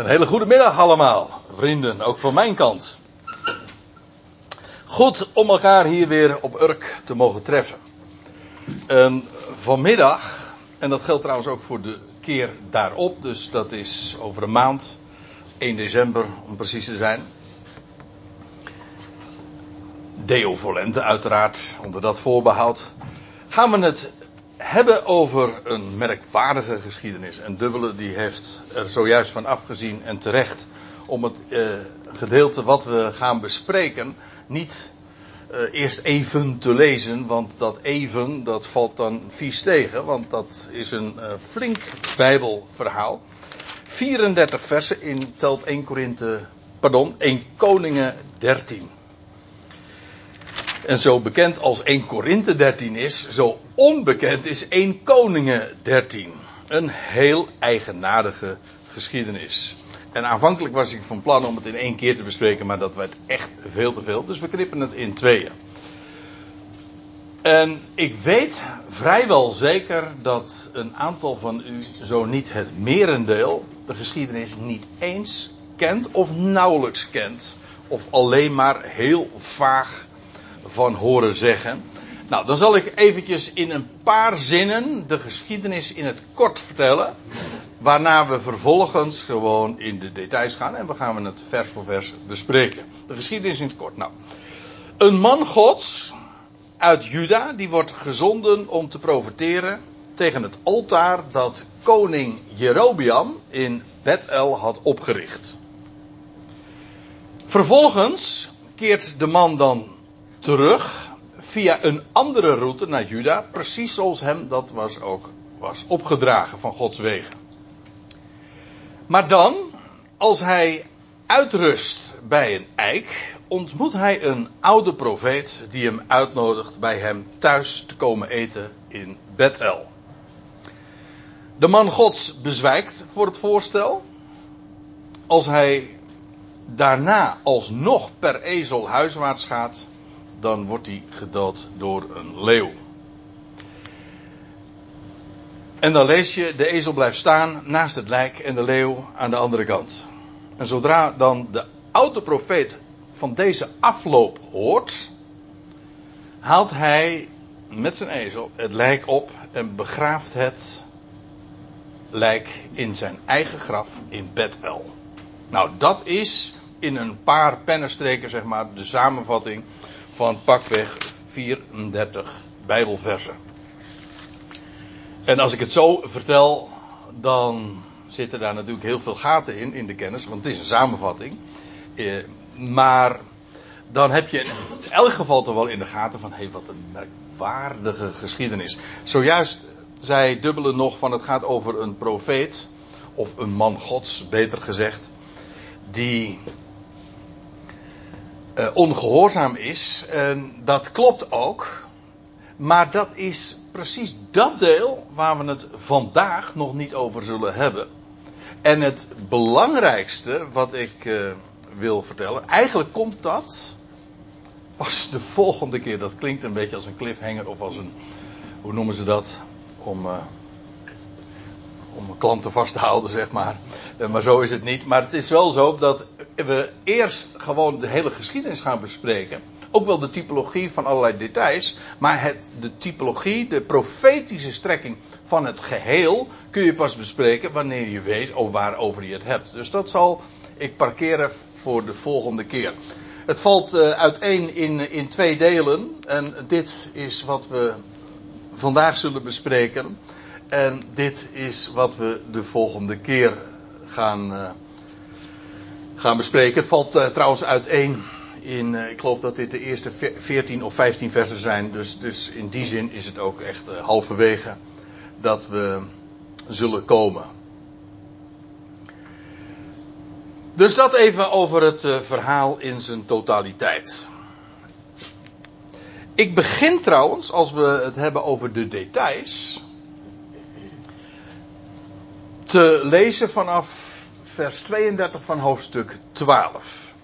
Een hele goede middag allemaal, vrienden, ook van mijn kant. Goed om elkaar hier weer op Urk te mogen treffen. En vanmiddag, en dat geldt trouwens ook voor de keer daarop, dus dat is over een maand, 1 december om precies te zijn. Deo Volente uiteraard, onder dat voorbehoud. Gaan we het hebben over een merkwaardige geschiedenis. En Dubbele die heeft er zojuist van afgezien en terecht om het eh, gedeelte wat we gaan bespreken niet eh, eerst even te lezen, want dat even dat valt dan vies tegen, want dat is een eh, flink Bijbelverhaal. 34 versen in telt 1 Korinthe, pardon, 1 Koningen 13. En zo bekend als 1 Korinthe 13 is, zo onbekend is 1 Koningen 13. Een heel eigenaardige geschiedenis. En aanvankelijk was ik van plan om het in één keer te bespreken, maar dat werd echt veel te veel. Dus we knippen het in tweeën. En ik weet vrijwel zeker dat een aantal van u, zo niet het merendeel, de geschiedenis niet eens kent of nauwelijks kent. Of alleen maar heel vaag van horen zeggen. Nou, dan zal ik eventjes in een paar zinnen de geschiedenis in het kort vertellen. Waarna we vervolgens gewoon in de details gaan en we gaan het vers voor vers bespreken. De geschiedenis in het kort. Nou, een man gods uit Juda, die wordt gezonden om te profiteren tegen het altaar dat koning Jerobiam in Bethel had opgericht. Vervolgens keert de man dan terug via een andere route naar Juda, precies zoals hem dat was ook was opgedragen van Gods wegen. Maar dan, als hij uitrust bij een eik, ontmoet hij een oude profeet die hem uitnodigt bij hem thuis te komen eten in Bethel. De man Gods bezwijkt voor het voorstel. Als hij daarna alsnog per ezel huiswaarts gaat, dan wordt hij gedood door een leeuw. En dan lees je, de ezel blijft staan naast het lijk en de leeuw aan de andere kant. En zodra dan de oude profeet van deze afloop hoort, haalt hij met zijn ezel het lijk op en begraaft het lijk in zijn eigen graf in Bethel. Nou, dat is in een paar pennenstreken, zeg maar, de samenvatting van pakweg 34 Bijbelversen. En als ik het zo vertel, dan zitten daar natuurlijk heel veel gaten in, in de kennis, want het is een samenvatting. Eh, maar dan heb je in elk geval toch wel in de gaten van, hé, hey, wat een merkwaardige geschiedenis. Zojuist zei Dubbele nog van, het gaat over een profeet, of een man gods, beter gezegd, die uh, ongehoorzaam is. En dat klopt ook. Maar dat is precies dat deel waar we het vandaag nog niet over zullen hebben. En het belangrijkste wat ik uh, wil vertellen, eigenlijk komt dat pas de volgende keer. Dat klinkt een beetje als een cliffhanger of als een, hoe noemen ze dat? Om, uh, om klanten vast te houden, zeg maar. Maar zo is het niet. Maar het is wel zo dat we eerst gewoon de hele geschiedenis gaan bespreken. Ook wel de typologie van allerlei details. Maar het, de typologie, de profetische strekking van het geheel. kun je pas bespreken wanneer je weet over waarover je het hebt. Dus dat zal ik parkeren voor de volgende keer. Het valt uh, uiteen in, in twee delen. En dit is wat we vandaag zullen bespreken. En dit is wat we de volgende keer gaan, uh, gaan bespreken. Het valt uh, trouwens uiteen in, uh, ik geloof dat dit de eerste 14 of 15 versen zijn. Dus, dus in die zin is het ook echt halverwege dat we zullen komen. Dus dat even over het verhaal in zijn totaliteit. Ik begin trouwens, als we het hebben over de details, te lezen vanaf vers 32 van hoofdstuk 12.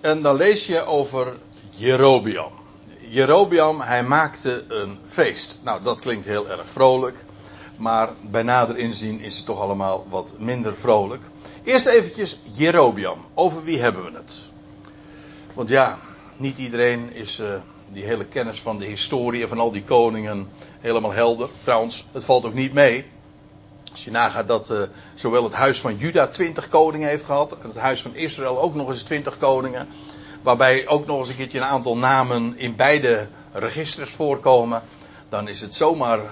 En dan lees je over Jerobiam. Jerobiam, hij maakte een feest. Nou, dat klinkt heel erg vrolijk. Maar bij nader inzien is het toch allemaal wat minder vrolijk. Eerst eventjes Jerobiam. Over wie hebben we het? Want ja, niet iedereen is uh, die hele kennis van de historie en van al die koningen helemaal helder. Trouwens, het valt ook niet mee. Als je nagaat dat uh, zowel het huis van Juda twintig koningen heeft gehad. En het huis van Israël ook nog eens twintig koningen. Waarbij ook nog eens een keertje een aantal namen in beide registers voorkomen. Dan is het zomaar. Uh,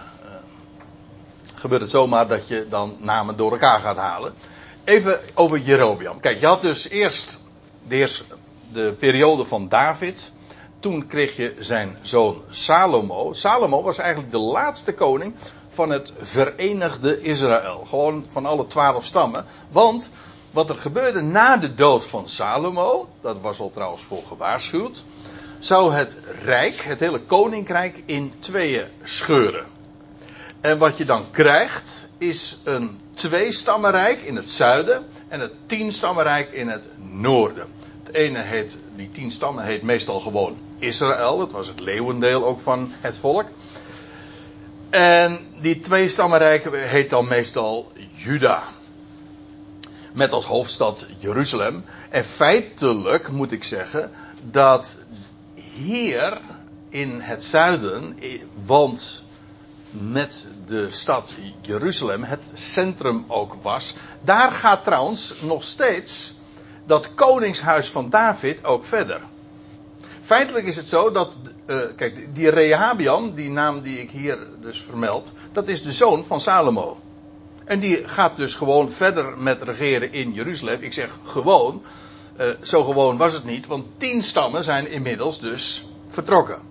gebeurt het zomaar dat je dan namen door elkaar gaat halen. Even over Jerobiam. Kijk, je had dus eerst de periode van David. Toen kreeg je zijn zoon Salomo. Salomo was eigenlijk de laatste koning van het verenigde Israël. Gewoon van alle twaalf stammen. Want wat er gebeurde na de dood van Salomo, dat was al trouwens voor gewaarschuwd, zou het rijk, het hele koninkrijk, in tweeën scheuren. En wat je dan krijgt, is een tweestammenrijk in het zuiden en het tienstammenrijk in het noorden. Het ene heet, die tien stammen heet meestal gewoon Israël. Dat was het leeuwendeel ook van het volk. En die tweestammenrijk heet dan meestal Juda. Met als hoofdstad Jeruzalem. En feitelijk moet ik zeggen dat hier in het zuiden, want met de stad Jeruzalem het centrum ook was. Daar gaat trouwens nog steeds dat koningshuis van David ook verder. Feitelijk is het zo dat, uh, kijk, die Rehabiam, die naam die ik hier dus vermeld, dat is de zoon van Salomo. En die gaat dus gewoon verder met regeren in Jeruzalem. Ik zeg gewoon, uh, zo gewoon was het niet, want tien stammen zijn inmiddels dus vertrokken.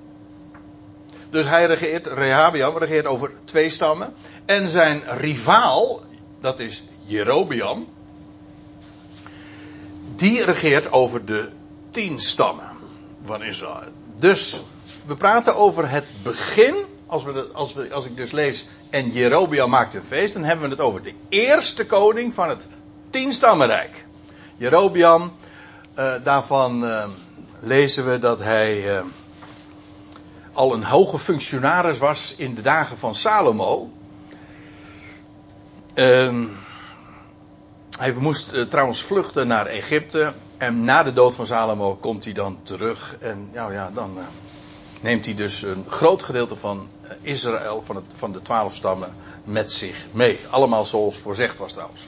Dus hij regeert, Rehabiam regeert over twee stammen. En zijn rivaal, dat is Jerobiam, die regeert over de tien stammen van Israël. Dus we praten over het begin. Als, we, als, we, als ik dus lees. En Jerobiam maakt een feest. Dan hebben we het over de eerste koning van het tienstammenrijk. Jerobiam. Uh, daarvan uh, lezen we dat hij. Uh, al een hoge functionaris was in de dagen van Salomo. Uh, hij moest uh, trouwens vluchten naar Egypte. En na de dood van Salomo komt hij dan terug. En nou ja, dan uh, neemt hij dus een groot gedeelte van uh, Israël, van, het, van de twaalf stammen, met zich mee. Allemaal zoals voorzegd was trouwens.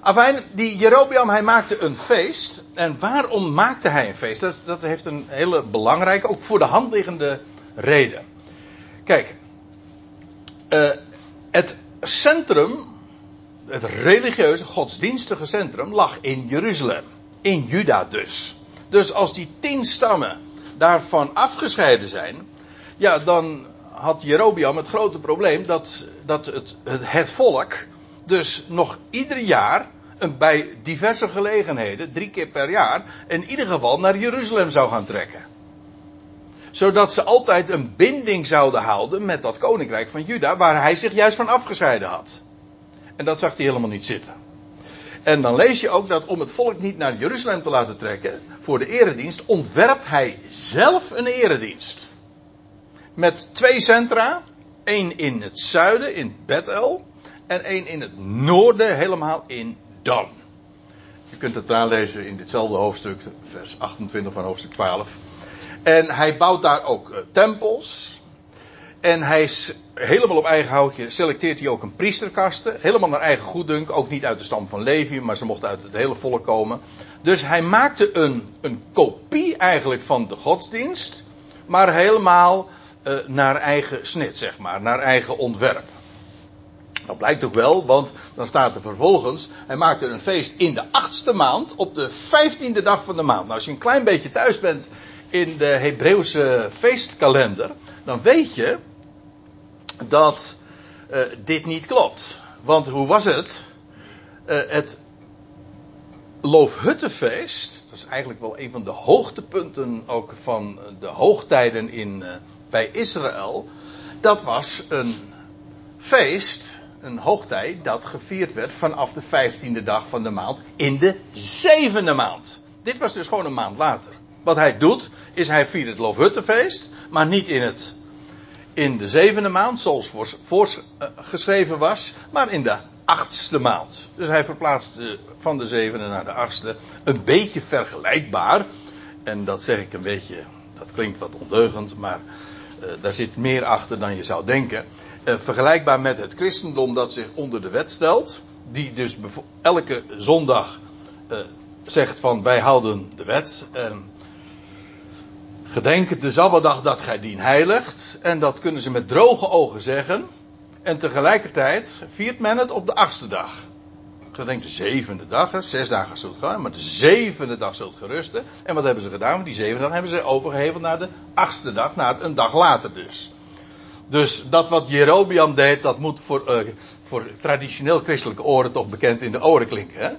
Afijn, die Jerobiam, hij maakte een feest. En waarom maakte hij een feest? Dat, dat heeft een hele belangrijke, ook voor de hand liggende reden. Kijk, het centrum, het religieuze, godsdienstige centrum, lag in Jeruzalem. In Juda dus. Dus als die tien stammen daarvan afgescheiden zijn, ja, dan had Jerobiam het grote probleem dat, dat het, het, het volk dus nog ieder jaar bij diverse gelegenheden, drie keer per jaar, in ieder geval naar Jeruzalem zou gaan trekken. Zodat ze altijd een binding zouden houden met dat koninkrijk van Juda, waar hij zich juist van afgescheiden had. En dat zag hij helemaal niet zitten. En dan lees je ook dat om het volk niet naar Jeruzalem te laten trekken voor de eredienst, ontwerpt hij zelf een eredienst. Met twee centra, één in het zuiden, in Bethel, en één in het noorden, helemaal in Dan. Je kunt het nalezen in ditzelfde hoofdstuk, vers 28 van hoofdstuk 12. En hij bouwt daar ook uh, tempels. En hij is helemaal op eigen houtje, selecteert hij ook een priesterkasten. Helemaal naar eigen goeddunk. Ook niet uit de stam van Levi, maar ze mochten uit het hele volk komen. Dus hij maakte een, een kopie eigenlijk van de godsdienst. Maar helemaal uh, naar eigen snit, zeg maar. Naar eigen ontwerp. Dat blijkt ook wel, want dan staat er vervolgens, hij maakte een feest in de achtste maand, op de vijftiende dag van de maand. Nou, als je een klein beetje thuis bent in de Hebreeuwse feestkalender, dan weet je dat uh, dit niet klopt. Want hoe was het? Uh, het Loofhuttenfeest, dat is eigenlijk wel een van de hoogtepunten ook van de hoogtijden in, bij Israël. Dat was een feest een hoogtij dat gevierd werd vanaf de vijftiende dag van de maand in de zevende maand. Dit was dus gewoon een maand later. Wat hij doet, is hij viert het Loofhuttenfeest, maar niet in, het, in de zevende maand, zoals voorgeschreven was, maar in de achtste maand. Dus hij verplaatst van de zevende naar de achtste. Een beetje vergelijkbaar. En dat zeg ik een beetje, dat klinkt wat ondeugend, maar uh, daar zit meer achter dan je zou denken. Uh, vergelijkbaar met het christendom dat zich onder de wet stelt. Die dus elke zondag uh, zegt van wij houden de wet. Gedenk de Sabbatdag dat gij dien heiligt. En dat kunnen ze met droge ogen zeggen. En tegelijkertijd viert men het op de achtste dag. Gedenk de zevende dag, zes dagen zult gaan, maar de zevende dag zult gerusten. En wat hebben ze gedaan? Die zevende dag hebben ze overgeheveld naar de achtste dag, naar een dag later dus. Dus dat wat Jerobiam deed, dat moet voor, uh, voor traditioneel christelijke oren toch bekend in de oren klinken, hè?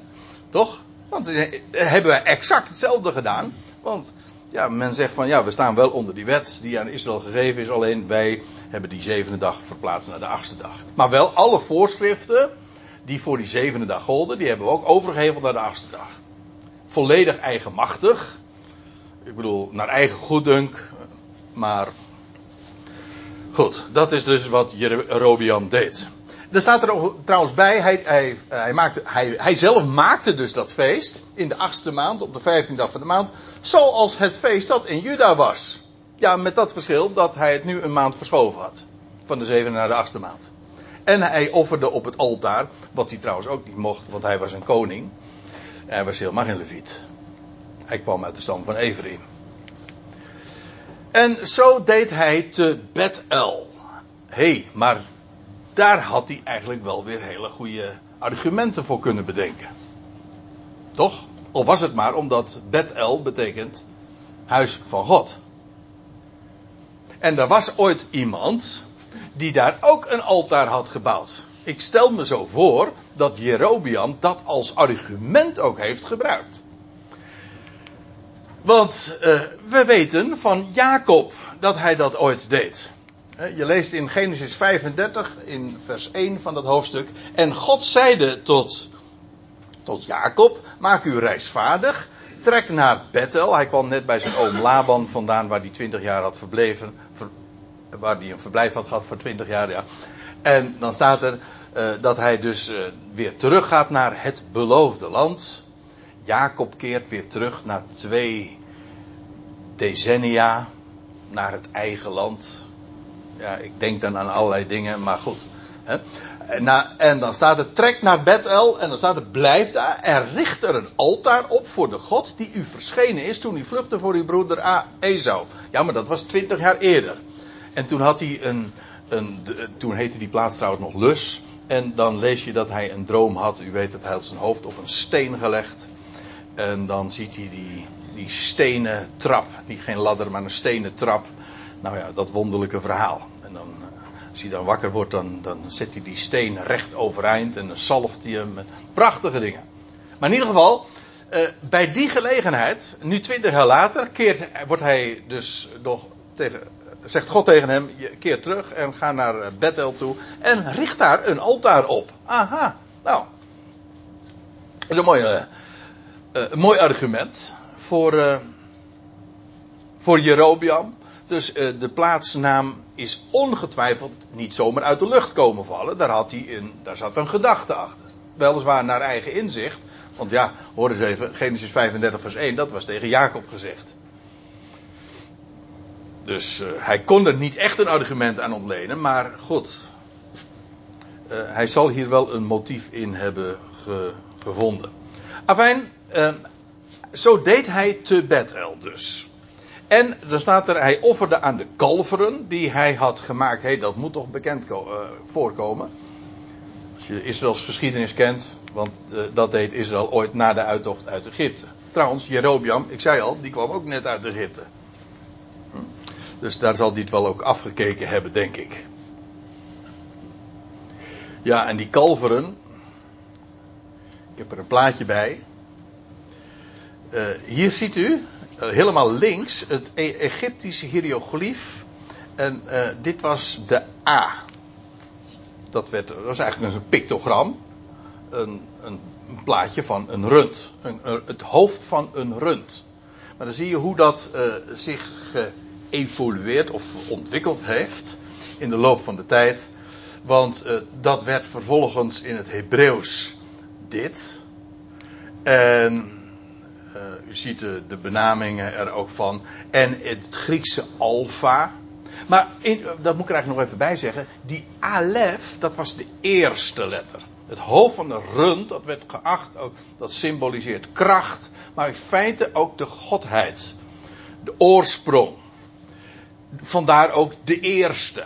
Toch? Want uh, hebben wij exact hetzelfde gedaan. Want ja, men zegt van ja, we staan wel onder die wet die aan Israël gegeven is, alleen wij hebben die zevende dag verplaatst naar de achtste dag. Maar wel alle voorschriften die voor die zevende dag golden, die hebben we ook overgeheveld naar de achtste dag. Volledig eigenmachtig. Ik bedoel, naar eigen goeddunk. Maar goed, dat is dus wat Jerobiam deed. Er staat er trouwens bij, hij, hij, hij, maakte, hij, hij zelf maakte dus dat feest in de achtste maand, op de vijftiende dag van de maand, zoals het feest dat in Juda was. Ja, met dat verschil dat hij het nu een maand verschoven had. Van de zevende naar de achtste maand. En hij offerde op het altaar, wat hij trouwens ook niet mocht, want hij was een koning. Hij was helemaal geen leviet. Hij kwam uit de stam van Ephraim. En zo deed hij te Bethel. Hé, hey, maar daar had hij eigenlijk wel weer hele goede argumenten voor kunnen bedenken. Toch? Of was het maar omdat Bethel betekent huis van God. En er was ooit iemand die daar ook een altaar had gebouwd. Ik stel me zo voor dat Jerobiam dat als argument ook heeft gebruikt. Want uh, we weten van Jacob dat hij dat ooit deed. Je leest in Genesis 35, in vers 1 van dat hoofdstuk. En God zeide tot, tot Jacob: Maak u reisvaardig. Trek naar Bethel. Hij kwam net bij zijn oom Laban vandaan, waar hij 20 jaar had verbleven. waar hij een verblijf had gehad voor 20 jaar, ja. En dan staat er uh, dat hij dus uh, weer teruggaat naar het beloofde land. Jacob keert weer terug na twee decennia naar het eigen land. Ja, ik denk dan aan allerlei dingen, maar goed. Hè. En, dan staat er, trek naar Bethel en dan staat er, blijf daar en richt er een altaar op voor de God die u verschenen is toen u vluchtte voor uw broeder Esau. Ja, maar dat was twintig jaar eerder. En toen had hij een, een, toen heette die plaats trouwens nog Lus. En dan lees je dat hij een droom had. U weet dat hij had zijn hoofd op een steen gelegd. En dan ziet hij die, die stenen trap. Niet geen ladder, maar een stenen trap. Nou ja, dat wonderlijke verhaal. En dan, eh, als hij dan wakker wordt, dan, dan zet hij die steen recht overeind en dan zalft hij hem. Prachtige dingen. Maar in ieder geval, uh, bij die gelegenheid, nu twintig jaar later, keert, wordt hij dus nog tegen, zegt God tegen hem, je keert terug en ga naar eh, Bethel toe en richt daar een altaar op. Aha, nou. Dat is een mooi, mooi argument voor, voor Jerobiam. Dus uh, de plaatsnaam is ongetwijfeld niet zomaar uit de lucht komen vallen. Daar, had hij een, daar zat een gedachte achter. Weliswaar naar eigen inzicht. Want ja, hoor eens even, Genesis 35 vers 1, dat was tegen Jacob gezegd. Dus uh, hij kon er niet echt een argument aan ontlenen, maar goed. Uh, hij zal hier wel een motief in hebben ge, gevonden. Afijn, zo deed hij te Bethel dus. En dan staat er, hij offerde aan de kalveren die hij had gemaakt. Hey, dat moet toch bekend uh, voorkomen. Als je Israëls geschiedenis kent, want uh, dat deed Israël ooit na de uittocht uit Egypte. Trouwens, Jerobiam, ik zei al, die kwam ook net uit Egypte. Hm? Dus daar zal hij het wel ook afgekeken hebben, denk ik. Ja, en die kalveren. Ik heb er een plaatje bij. Uh, hier ziet u, helemaal links, het e Egyptische hieroglyf. En uh, dit was de A. Dat, werd, dat was eigenlijk een pictogram. Een, een, plaatje van een rund. Een, het hoofd van een rund. Maar dan zie je hoe dat zich geëvolueerd of ontwikkeld heeft in de loop van de tijd. Want dat werd vervolgens in het Hebreeuws dit. En u ziet de, benamingen er ook van. En het Griekse alfa. Maar dat moet ik er eigenlijk nog even bij zeggen. Die alef, dat was de eerste letter. Het hoofd van de rund, dat werd geacht, ook, dat symboliseert kracht. Maar in feite ook de godheid. De oorsprong. Vandaar ook de eerste.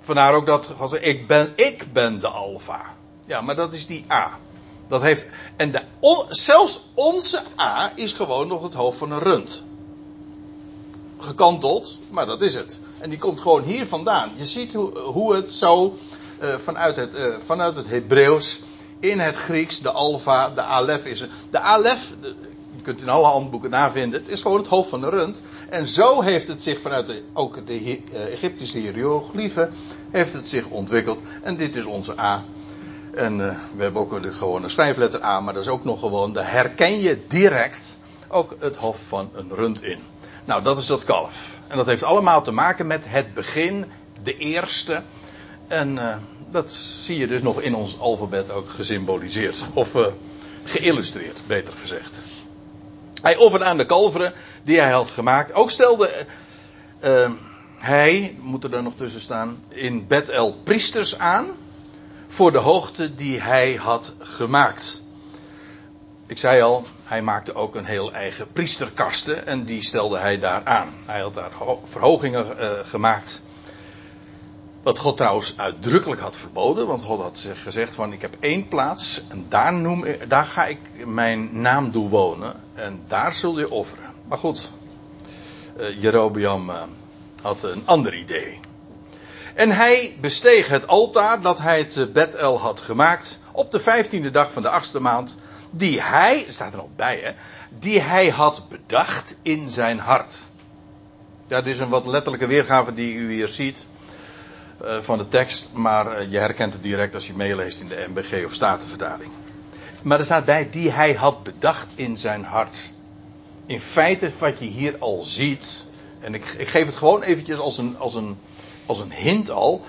Vandaar ook dat ik ben, ik ben de alfa. Ja, maar dat is die A. Dat heeft, en de, zelfs onze A is gewoon nog het hoofd van een rund. Gekanteld, maar dat is het. En die komt gewoon hier vandaan. Je ziet hoe, hoe het zo uh, vanuit het, uh, vanuit het Hebreeuws in het Grieks de alfa, de alef is. De alef, je kunt in alle handboeken navinden, het is gewoon het hoofd van de rund. En zo heeft het zich vanuit de, ook de uh, Egyptische hieroglyphen, heeft het zich ontwikkeld. En dit is onze A. En uh, we hebben ook de gewone schrijfletter A, maar dat is ook nog gewoon, daar herken je direct ook het hof van een rund in. Nou, dat is dat kalf. En dat heeft allemaal te maken met het begin, de eerste. En uh, dat zie je dus nog in ons alfabet ook gesymboliseerd. Of uh, geïllustreerd, beter gezegd. Hij offerde aan de kalveren die hij had gemaakt. Ook stelde hij, moet er dan nog tussen staan, in Bethel priesters aan voor de hoogte die hij had gemaakt. Ik zei al, hij maakte ook een heel eigen priesterkasten en die stelde hij daar aan. Hij had daar verhogingen uh, gemaakt. Wat God trouwens uitdrukkelijk had verboden, want God had gezegd van ik heb één plaats en daar, noem, daar ga ik mijn naam doen wonen en daar zul je offeren. Maar goed, uh, Jerobeam uh, had een ander idee. En hij besteeg het altaar dat hij te Bethel had gemaakt op de vijftiende dag van de achtste maand, die hij, staat er nog bij hè, die hij had bedacht in zijn hart. Ja, is een wat letterlijke weergave die u hier ziet uh, van de tekst, maar uh, je herkent het direct als je meeleest in de MBG of Statenvertaling. Maar er staat bij die hij had bedacht in zijn hart. In feite wat je hier al ziet, en ik, ik geef het gewoon eventjes als een, als een als een hint al.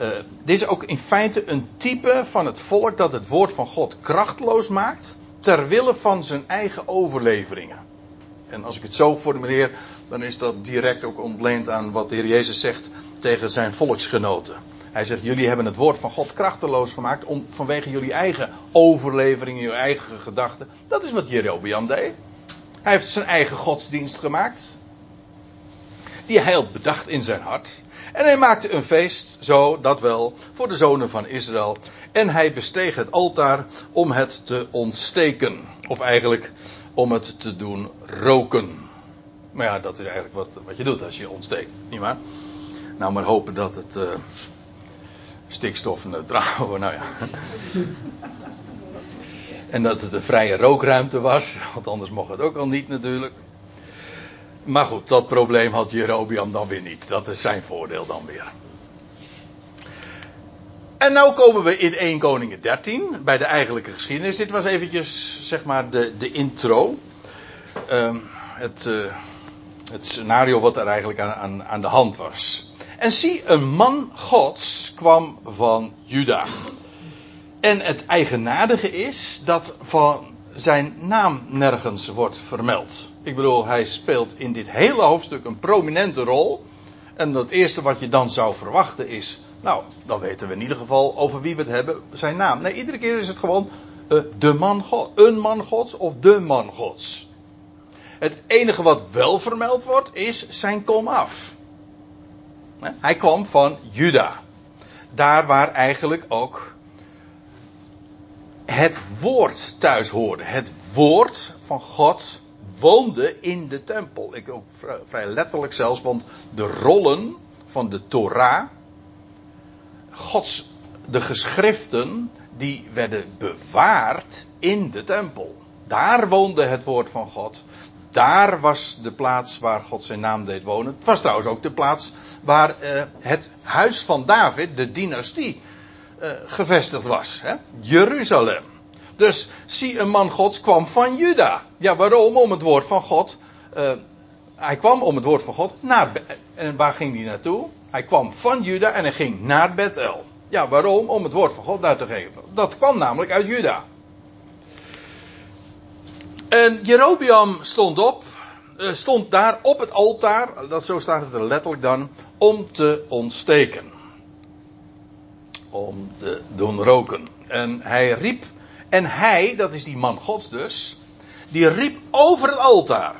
Uh, dit is ook in feite een type van het volk dat het woord van God krachtloos maakt. ter wille van zijn eigen overleveringen. En als ik het zo formuleer, dan is dat direct ook ontleend aan wat de Heer Jezus zegt tegen zijn volksgenoten. Hij zegt: Jullie hebben het woord van God krachteloos gemaakt om, vanwege jullie eigen overleveringen, jullie eigen gedachten. Dat is wat Jerobeam deed. Hij heeft zijn eigen godsdienst gemaakt. Die hij had bedacht in zijn hart. En hij maakte een feest, zo dat wel, voor de zonen van Israël. En hij besteeg het altaar om het te ontsteken. Of eigenlijk om het te doen roken. Maar ja, dat is eigenlijk wat, wat je doet als je ontsteekt, nietwaar? Nou, maar hopen dat het uh, stikstofneutraal wordt, nou ja. en dat het een vrije rookruimte was, want anders mocht het ook al niet natuurlijk. Maar goed, dat probleem had Jerobiam dan weer niet. Dat is zijn voordeel dan weer. En nu komen we in 1 Koningen 13, bij de eigenlijke geschiedenis. Dit was eventjes, zeg maar, de, de intro. Um, het, uh, het scenario wat er eigenlijk aan, aan, aan de hand was. En zie, een man gods kwam van Juda. En het eigenaardige is dat van zijn naam nergens wordt vermeld. Ik bedoel, hij speelt in dit hele hoofdstuk een prominente rol. En het eerste wat je dan zou verwachten is. Nou, dan weten we in ieder geval over wie we het hebben, zijn naam. Nee, iedere keer is het gewoon uh, de man God, een man Gods of de man Gods. Het enige wat wel vermeld wordt is zijn komaf. Hij kwam van Juda. Daar waar eigenlijk ook het woord thuis hoorde. Het woord van God woonde in de tempel. Ik ook vrij letterlijk zelfs, want de rollen van de Torah, Gods, de geschriften, die werden bewaard in de tempel. Daar woonde het woord van God. Daar was de plaats waar God zijn naam deed wonen. Het was trouwens ook de plaats waar uh, het huis van David, de dynastie, uh, gevestigd was. Hè? Jeruzalem. Dus zie, een man Gods kwam van Juda. Ja, waarom? Om het woord van God. Uh, hij kwam om het woord van God naar. En waar ging hij naartoe? Hij kwam van Juda en hij ging naar Bethel. Ja, waarom? Om het woord van God uit te geven. Dat kwam namelijk uit Juda. En Jerobiam stond op, eh, stond daar op het altaar, dat zo staat het er letterlijk dan, om te ontsteken. Om te doen roken. En hij riep, en hij, dat is die man Gods dus, die riep over het altaar.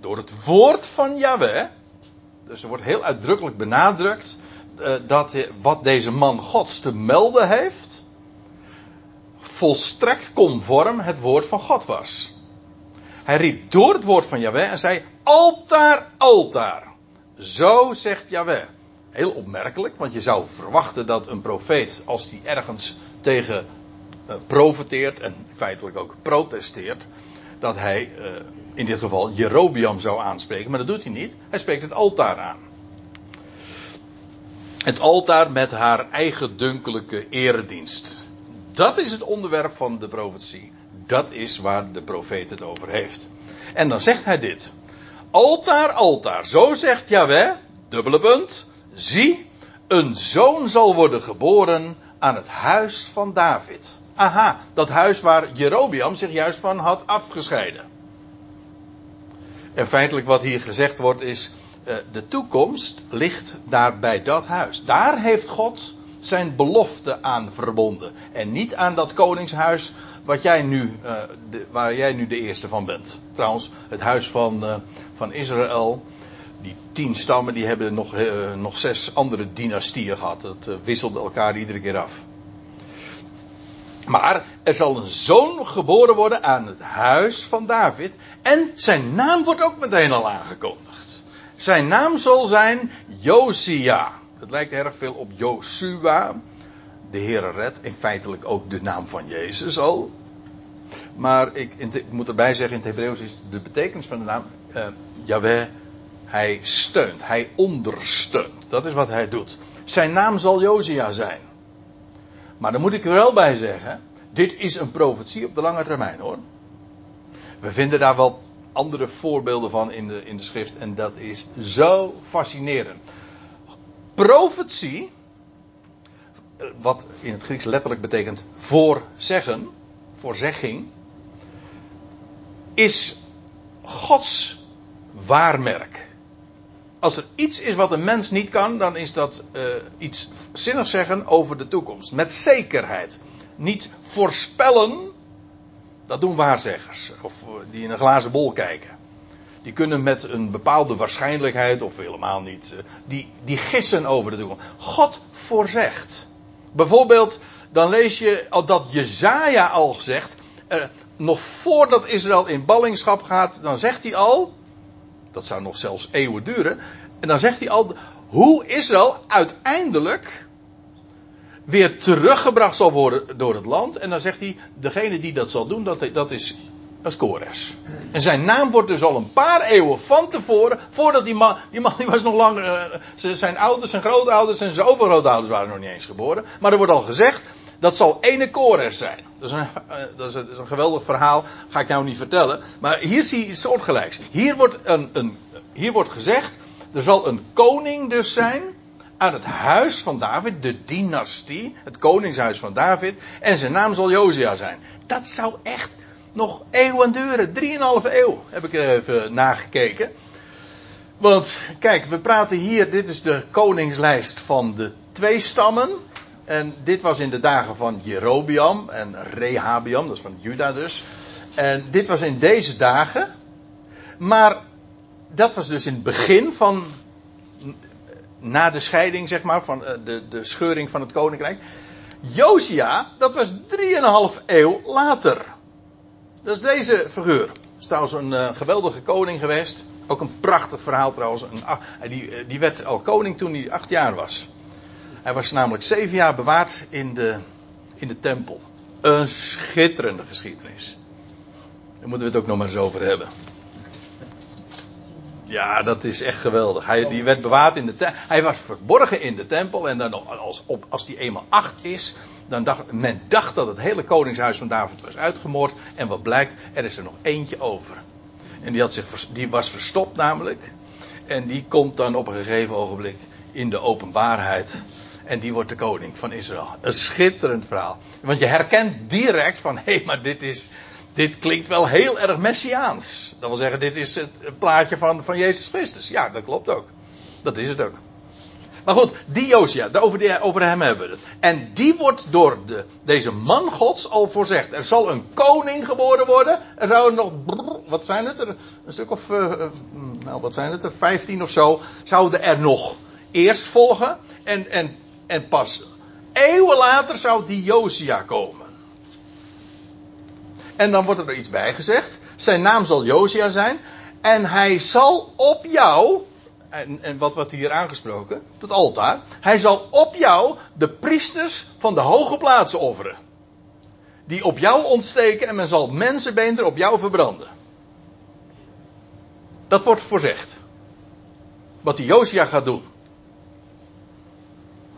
Door het woord van Yahweh. Dus er wordt heel uitdrukkelijk benadrukt uh, dat wat deze man Gods te melden heeft, volstrekt conform het woord van God was. Hij riep door het woord van Yahweh en zei: Altaar, altaar. Zo zegt Yahweh. Heel opmerkelijk, want je zou verwachten dat een profeet, als die ergens tegen profeteert en feitelijk ook protesteert, dat hij uh, in dit geval Jerobiam zou aanspreken, maar dat doet hij niet. Hij spreekt het altaar aan. Het altaar met haar eigen dunkelijke eredienst. Dat is het onderwerp van de profetie. Dat is waar de profeet het over heeft. En dan zegt hij dit. Altaar, altaar. Zo zegt Yahweh, dubbele punt. Zie, een zoon zal worden geboren aan het huis van David. Aha, dat huis waar Jerobiam zich juist van had afgescheiden. En feitelijk wat hier gezegd wordt is, eh, de toekomst ligt daar bij dat huis. Daar heeft God zijn belofte aan verbonden. En niet aan dat koningshuis wat jij nu, de, waar jij nu de eerste van bent. Trouwens, het huis van, uh, van Israël, die tien stammen, die hebben nog, nog zes andere dynastieën gehad. Dat wisselde elkaar iedere keer af. Maar er zal een zoon geboren worden aan het huis van David. En zijn naam wordt ook meteen al aangekondigd. Zijn naam zal zijn Josia. Het lijkt erg veel op Josua. De Heere red. In feitelijk ook de naam van Jezus al. Maar ik, moet erbij zeggen, in het Hebreeuws is de betekenis van de naam Yahweh. Hij steunt, hij ondersteunt. Dat is wat hij doet. Zijn naam zal Josia zijn. Maar dan moet ik er wel bij zeggen, dit is een profetie op de lange termijn hoor. We vinden daar wel andere voorbeelden van in de, in de schrift en dat is zo fascinerend. Profetie, wat in het Grieks letterlijk betekent voorzeggen, voorzegging, is Gods waarmerk. Als er iets is wat een mens niet kan, dan is dat uh, iets zinnigs zeggen over de toekomst. Met zekerheid. Niet voorspellen, dat doen waarzeggers. Of die in een glazen bol kijken. Die kunnen met een bepaalde waarschijnlijkheid, of helemaal niet, uh, die, die gissen over de toekomst. God voorzegt. Bijvoorbeeld, dan lees je dat Jezaja al zegt, nog voordat Israël in ballingschap gaat, dan zegt hij al, dat zou nog zelfs eeuwen duren, en dan zegt hij al hoe Israël uiteindelijk weer teruggebracht zal worden door het land. En dan zegt hij, degene die dat zal doen, dat, dat is, Kores. En zijn naam wordt dus al een paar eeuwen van tevoren, voordat die man, die man die was nog lang, uh, zijn ouders, zijn grootouders en zijn overgrootouders waren nog niet eens geboren. Maar er wordt al gezegd, dat zal ene Kores zijn. Dat is, een, uh, dat, is een, dat is een, geweldig verhaal, ga ik nou niet vertellen. Maar hier zie je iets soortgelijks. Hier wordt, een, een, hier wordt gezegd, er zal een koning dus zijn aan het huis van David, de dynastie, het koningshuis van David, en zijn naam zal Josia zijn. Dat zou echt nog eeuwen duren, drieënhalve eeuw, heb ik even nagekeken. Want kijk, we praten hier, dit is de koningslijst van de twee stammen. En dit was in de dagen van Jerobiam en Rehabiam, dat is van Juda dus. En dit was in deze dagen. Maar dat was dus in het begin van. Na de scheiding, zeg maar, van de, de scheuring van het koninkrijk. Josia, dat was 3,5 eeuw later. Dat is deze figuur. Dat is trouwens een uh, geweldige koning geweest. Ook een prachtig verhaal trouwens. Een, die, die werd al koning toen hij acht jaar was. Hij was namelijk zeven jaar bewaard in de, in de tempel. Een schitterende geschiedenis. Daar moeten we het ook nog maar eens over hebben. Ja, dat is echt geweldig. Hij die werd bewaard in de tempel. Hij was verborgen in de tempel. En dan als, op, als die eenmaal acht is. Dan dacht men dacht dat het hele koningshuis van David was uitgemoord. En wat blijkt, er is er nog eentje over. En die, had zich, die was verstopt namelijk. En die komt dan op een gegeven ogenblik in de openbaarheid. En die wordt de koning van Israël. Een schitterend verhaal. Want je herkent direct van, hé, hey, maar dit is, dit klinkt wel heel erg messiaans. Dat wil zeggen, dit is het plaatje van, van Jezus Christus. Ja, dat klopt ook. Dat is het ook. Maar goed, die Josia, over, die, over hem hebben we het. En die wordt door de, deze man gods al voorzegd. Er zal een koning geboren worden. Er zouden nog, wat zijn het er? Een stuk of, uh, nou wat zijn het er? Vijftien of zo. Zouden er nog eerst volgen. En, en, en pas eeuwen later zou die Josia komen. En dan wordt er iets bij gezegd. Zijn naam zal Josia zijn. En hij zal op jou, en, en wat wordt hier aangesproken? Het altaar. Hij zal op jou de priesters van de hoge plaatsen offeren. Die op jou ontsteken en men zal mensenbeenderen op jou verbranden. Dat wordt voorzegd. Wat die Josia gaat doen.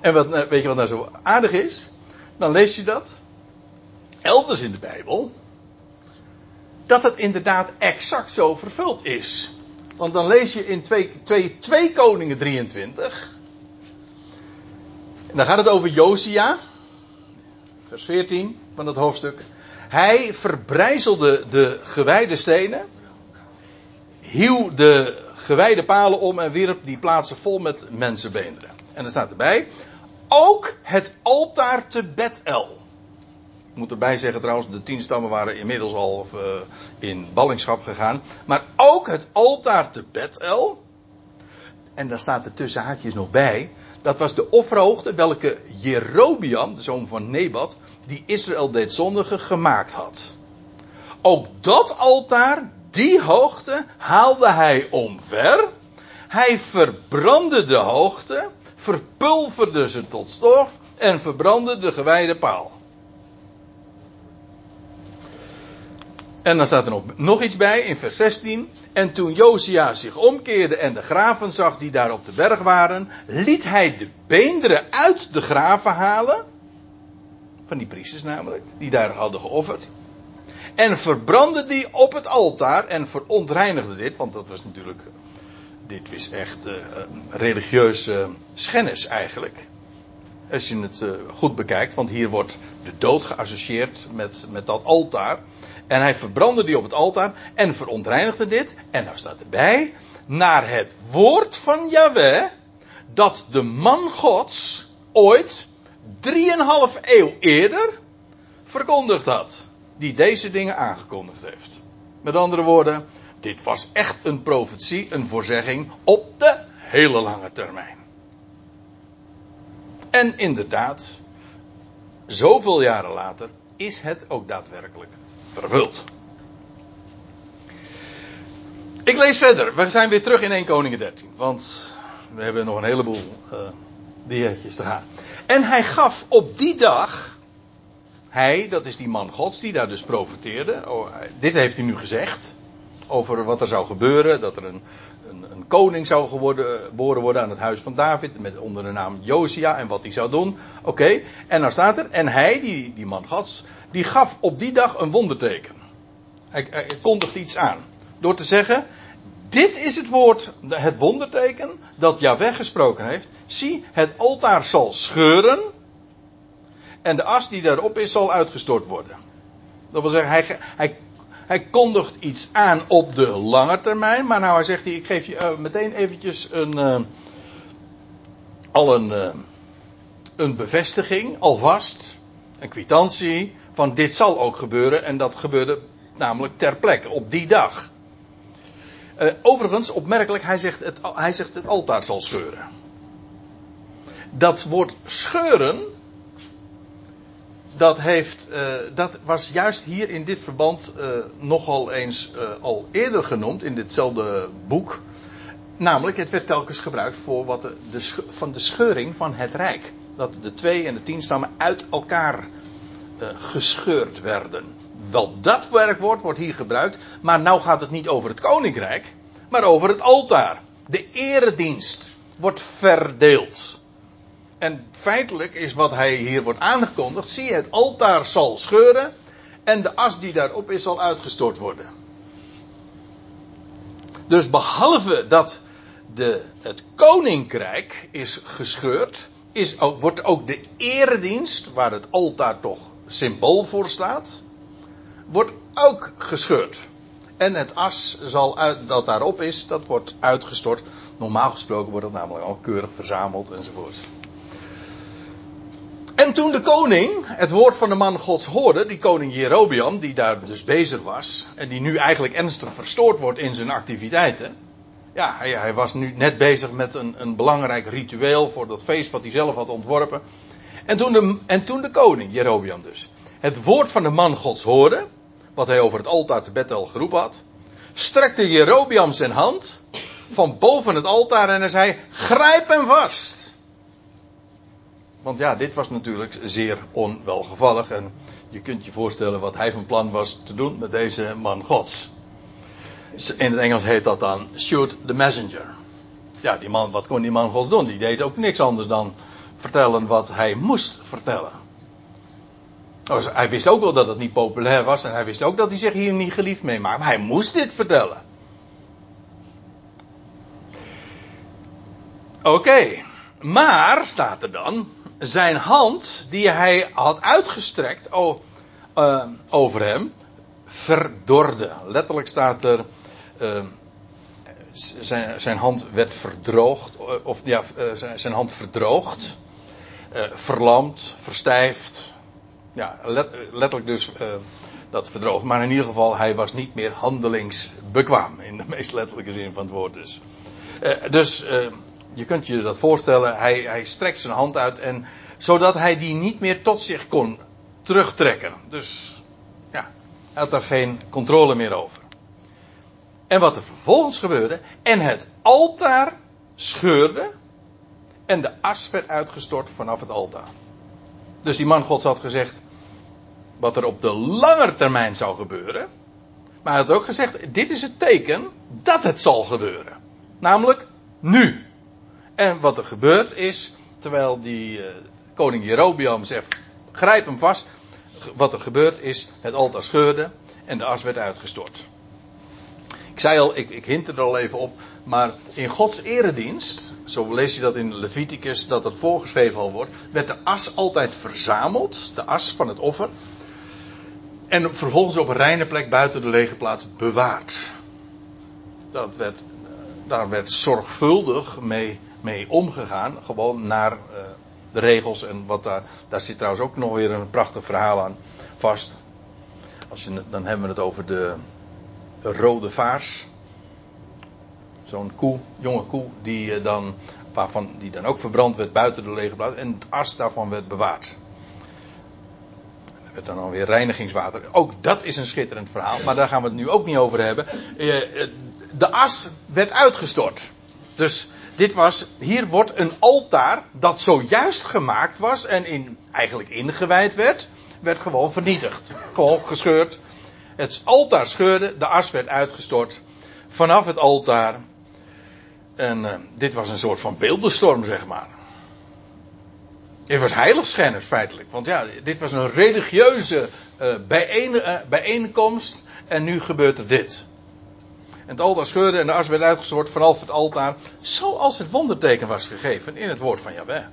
En wat, eh, weet je wat nou zo aardig is? Dan lees je dat. Elders in de Bijbel. Dat het inderdaad exact zo vervuld is. Want dan lees je in 2, 2, 2 Koningen 23. En dan gaat het over Josia. Vers 14 van het hoofdstuk. Hij verbrijzelde de gewijde stenen. Hieuw de gewijde palen om en wierp die plaatsen vol met mensenbeenderen. En er staat erbij. Ook het altaar te Bethel. Ik moet erbij zeggen trouwens, de tien stammen waren inmiddels al uh, in ballingschap gegaan. Maar ook het altaar te Bethel. En daar staat er tussen haakjes nog bij. Dat was de offerhoogte welke Jerobiam, de zoon van Nebat, die Israël deed zondigen, gemaakt had. Ook dat altaar, die hoogte, haalde hij omver. Hij verbrandde de hoogte, verpulverde ze tot stof en verbrandde de gewijde paal. En dan staat er nog, nog iets bij in vers 16. En toen Josia zich omkeerde en de graven zag die daar op de berg waren, liet hij de beenderen uit de graven halen. Van die priesters namelijk, die daar hadden geofferd. En verbrandde die op het altaar en verontreinigde dit, want dat was natuurlijk, dit was echt uh, religieuze schennis eigenlijk. Als je het uh, goed bekijkt, want hier wordt de dood geassocieerd met, met dat altaar. En hij verbrandde die op het altaar en verontreinigde dit. En nou staat erbij, naar het woord van Yahweh, dat de man gods ooit, drieënhalf eeuw eerder, verkondigd had. Die deze dingen aangekondigd heeft. Met andere woorden, dit was echt een profetie, een voorzegging op de hele lange termijn. En inderdaad, zoveel jaren later is het ook daadwerkelijk vervuld. Ik lees verder. We zijn weer terug in 1 Koningen 13. Want we hebben nog een heleboel uh, diertjes te gaan. En hij gaf op die dag. Hij, dat is die man gods die daar dus profeteerde. Oh, dit heeft hij nu gezegd. Over wat er zou gebeuren. Dat er een, een, een koning zou geboren worden aan het huis van David. Met, onder de naam Josia. En wat hij zou doen. Oké. En dan staat er. En hij, die, die man gods die gaf op die dag een wonderteken. Hij, hij kondigt iets aan. Door te zeggen, dit is het woord, het wonderteken dat Yahweh gesproken heeft. Zie, het altaar zal scheuren en de as die daarop is zal uitgestort worden. Dat wil zeggen, hij, hij, hij kondigt iets aan op de lange termijn, maar nou hij zegt hij, ik geef je uh, meteen eventjes een, uh, al een, uh, een bevestiging, alvast, een kwitantie, van dit zal ook gebeuren en dat gebeurde namelijk ter plekke op die dag. Overigens, opmerkelijk, hij zegt, het, hij zegt het altaar zal scheuren. Dat woord scheuren, dat, heeft, uh, dat was juist hier in dit verband uh, nogal eens al eerder genoemd in ditzelfde boek. Namelijk, het werd telkens gebruikt voor wat de, van de scheuring van het rijk. Dat de twee en de tien stammen uit elkaar gescheurd werden. Wel dat werkwoord wordt hier gebruikt, maar nou gaat het niet over het koninkrijk, maar over het altaar. De eredienst wordt verdeeld. En feitelijk is wat hij hier wordt aangekondigd, zie het altaar zal scheuren en de as die daarop is zal uitgestort worden. Dus behalve dat de, het koninkrijk is gescheurd, is wordt ook de eredienst, waar het altaar toch symbool voor staat, wordt ook gescheurd. En het as zal uit, dat daarop is, dat wordt uitgestort. Normaal gesproken wordt het namelijk al keurig verzameld enzovoort. En toen de koning het woord van de man Gods hoorde, die koning Jerobiam, die daar dus bezig was, en die nu eigenlijk ernstig verstoord wordt in zijn activiteiten. Ja, hij, hij was nu net bezig met een, een, belangrijk ritueel voor dat feest wat hij zelf had ontworpen. En toen, de, en toen de koning, Jerobiam dus, het woord van de man Gods hoorde, wat hij over het altaar te Bethel geroepen had, strekte Jerobiam zijn hand van boven het altaar en hij zei: Grijp hem vast. Want ja, dit was natuurlijk zeer onwelgevallig en je kunt je voorstellen wat hij van plan was te doen met deze man Gods. In het Engels heet dat dan shoot the messenger. Ja, die man, wat kon die man Gods doen? Die deed ook niks anders dan vertellen wat hij moest vertellen. Oh, hij wist ook wel dat het niet populair was en hij wist ook dat hij zich hier niet geliefd mee maakte. Maar hij moest dit vertellen. Oké, maar staat er dan, zijn hand die hij had uitgestrekt uh, over hem, verdorde. Letterlijk staat er, uh, zijn, zijn, hand werd verdroogd, of ja, uh, zijn hand verdroogd, verlamd, verstijfd, ja, letterlijk dus uh, dat verdroogd. Maar in ieder geval, hij was niet meer handelingsbekwaam. In de meest letterlijke zin van het woord dus. Dus uh, je kunt je dat voorstellen. Hij, hij strekt zijn hand uit. En, zodat hij die niet meer tot zich kon terugtrekken. Dus ja, hij had er geen controle meer over. En wat er vervolgens gebeurde. En het altaar scheurde. En de as werd uitgestort vanaf het altaar. Dus die man Gods had gezegd wat er op de lange termijn zou gebeuren. Maar hij had ook gezegd, dit is het teken dat het zal gebeuren. Namelijk nu. En wat er gebeurt is, terwijl die uh, koning Jerobiam zegt, grijp hem vast. Wat er gebeurt is, het altaar scheurde en de as werd uitgestort. Ik zei al, ik, ik hint er al even op, maar in Gods eredienst, zo lees je dat in Leviticus, dat het voorgeschreven al wordt, werd de as altijd verzameld, de as van het offer, en vervolgens op een reine plek buiten de lege plaats bewaard. Dat werd, daar werd zorgvuldig mee, mee omgegaan, gewoon naar uh, de regels en wat daar, daar zit trouwens ook nog weer een prachtig verhaal aan vast. Als je, dan hebben we het over de rode vaars. Zo'n koe, jonge koe, die eh, dan, waarvan, die dan ook verbrand werd buiten de lege plaats. En het as daarvan werd bewaard. Er werd dan alweer reinigingswater. Ook dat is een schitterend verhaal, maar daar gaan we het nu ook niet over hebben. Eh, eh, de as werd uitgestort. Dus dit was, hier wordt een altaar dat zojuist gemaakt was en in, eigenlijk ingewijd werd, werd gewoon vernietigd. Gewoon gescheurd. Het altaar scheurde, de as werd uitgestort vanaf het altaar en uh, dit was een soort van beeldenstorm, zeg maar. Dit was heiligschennis feitelijk. Want ja, dit was een religieuze uh, bijeen, uh, bijeenkomst. En nu gebeurt er dit. En het altaar scheurde en de as werd uitgestort vanaf het altaar. Zoals het wonderteken was gegeven in het woord van Yahweh.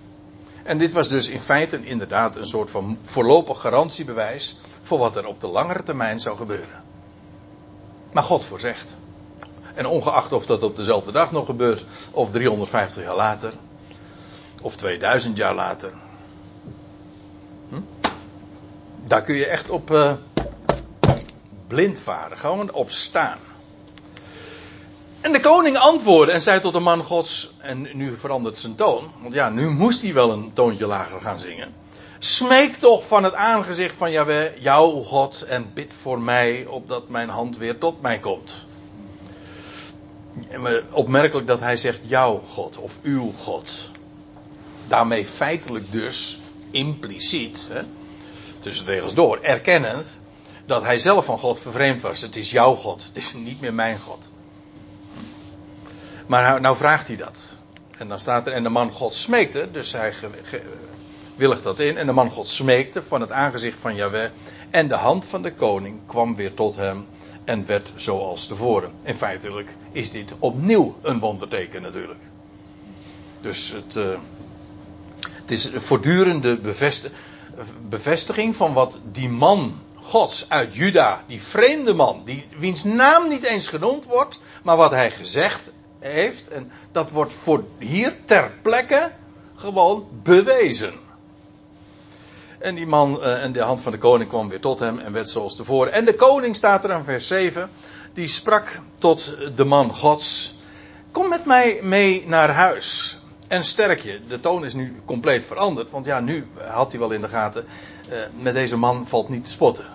En dit was dus in feite inderdaad een soort van voorlopig garantiebewijs. voor wat er op de langere termijn zou gebeuren. Maar God voorzegt. En ongeacht of dat op dezelfde dag nog gebeurt, of 350 jaar later, of 2000 jaar later. Hm? Daar kun je echt op uh, blind varen, gewoon op staan. En de koning antwoordde en zei tot de man gods, en nu verandert zijn toon, want ja, nu moest hij wel een toontje lager gaan zingen. Smeek toch van het aangezicht van Jahweh, jouw God, en bid voor mij, opdat mijn hand weer tot mij komt opmerkelijk dat hij zegt jouw God of uw God. Daarmee feitelijk dus impliciet, hè, tussen de regels door, erkennend dat hij zelf van God vervreemd was. Het is jouw God, het is niet meer mijn God. Maar nou, nou vraagt hij dat. En dan staat er, en de man God smeekte, dus hij willigt dat in. En de man God smeekte van het aangezicht van Yahweh. En de hand van de koning kwam weer tot hem en werd zoals tevoren. En feitelijk is dit opnieuw een wonderteken natuurlijk. Dus het, uh, Het is een voortdurende bevestiging van wat die man Gods uit Juda, die vreemde man, die, wiens naam niet eens genoemd wordt, maar wat hij gezegd heeft, en dat wordt voor hier ter plekke gewoon bewezen. En die man uh, en de hand van de koning kwam weer tot hem en werd zoals tevoren. En de koning staat er aan vers 7, die sprak tot de man Gods: Kom met mij mee naar huis en sterk je. De toon is nu compleet veranderd, want ja, nu had hij wel in de gaten, uh, met deze man valt niet te spotten.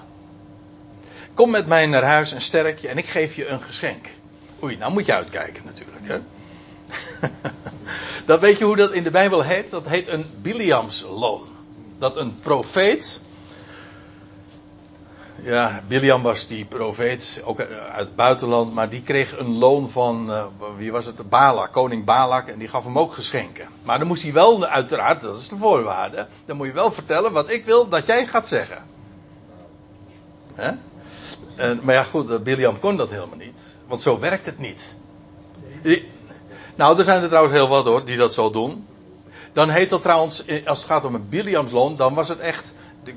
Kom met mij naar huis en sterk je en ik geef je een geschenk. Oei, nou moet je uitkijken natuurlijk. Hè? dat weet je hoe dat in de Bijbel heet? Dat heet een Biliamsloon. Dat een profeet. Ja, Biliam was die profeet, ook uit het buitenland, maar die kreeg een loon van, uh, wie was het, Balak, koning Balak, en die gaf hem ook geschenken. Maar dan moest hij wel, uiteraard, dat is de voorwaarde, dan moet je wel vertellen wat ik wil dat jij gaat zeggen. Hè? En, maar ja, goed, Biliam kon dat helemaal niet. Want zo werkt het niet. nou, er zijn er trouwens heel wat hoor, die dat zo doen. Dan heet dat trouwens, eh, als het gaat om een Biliamsloon, dan was het echt.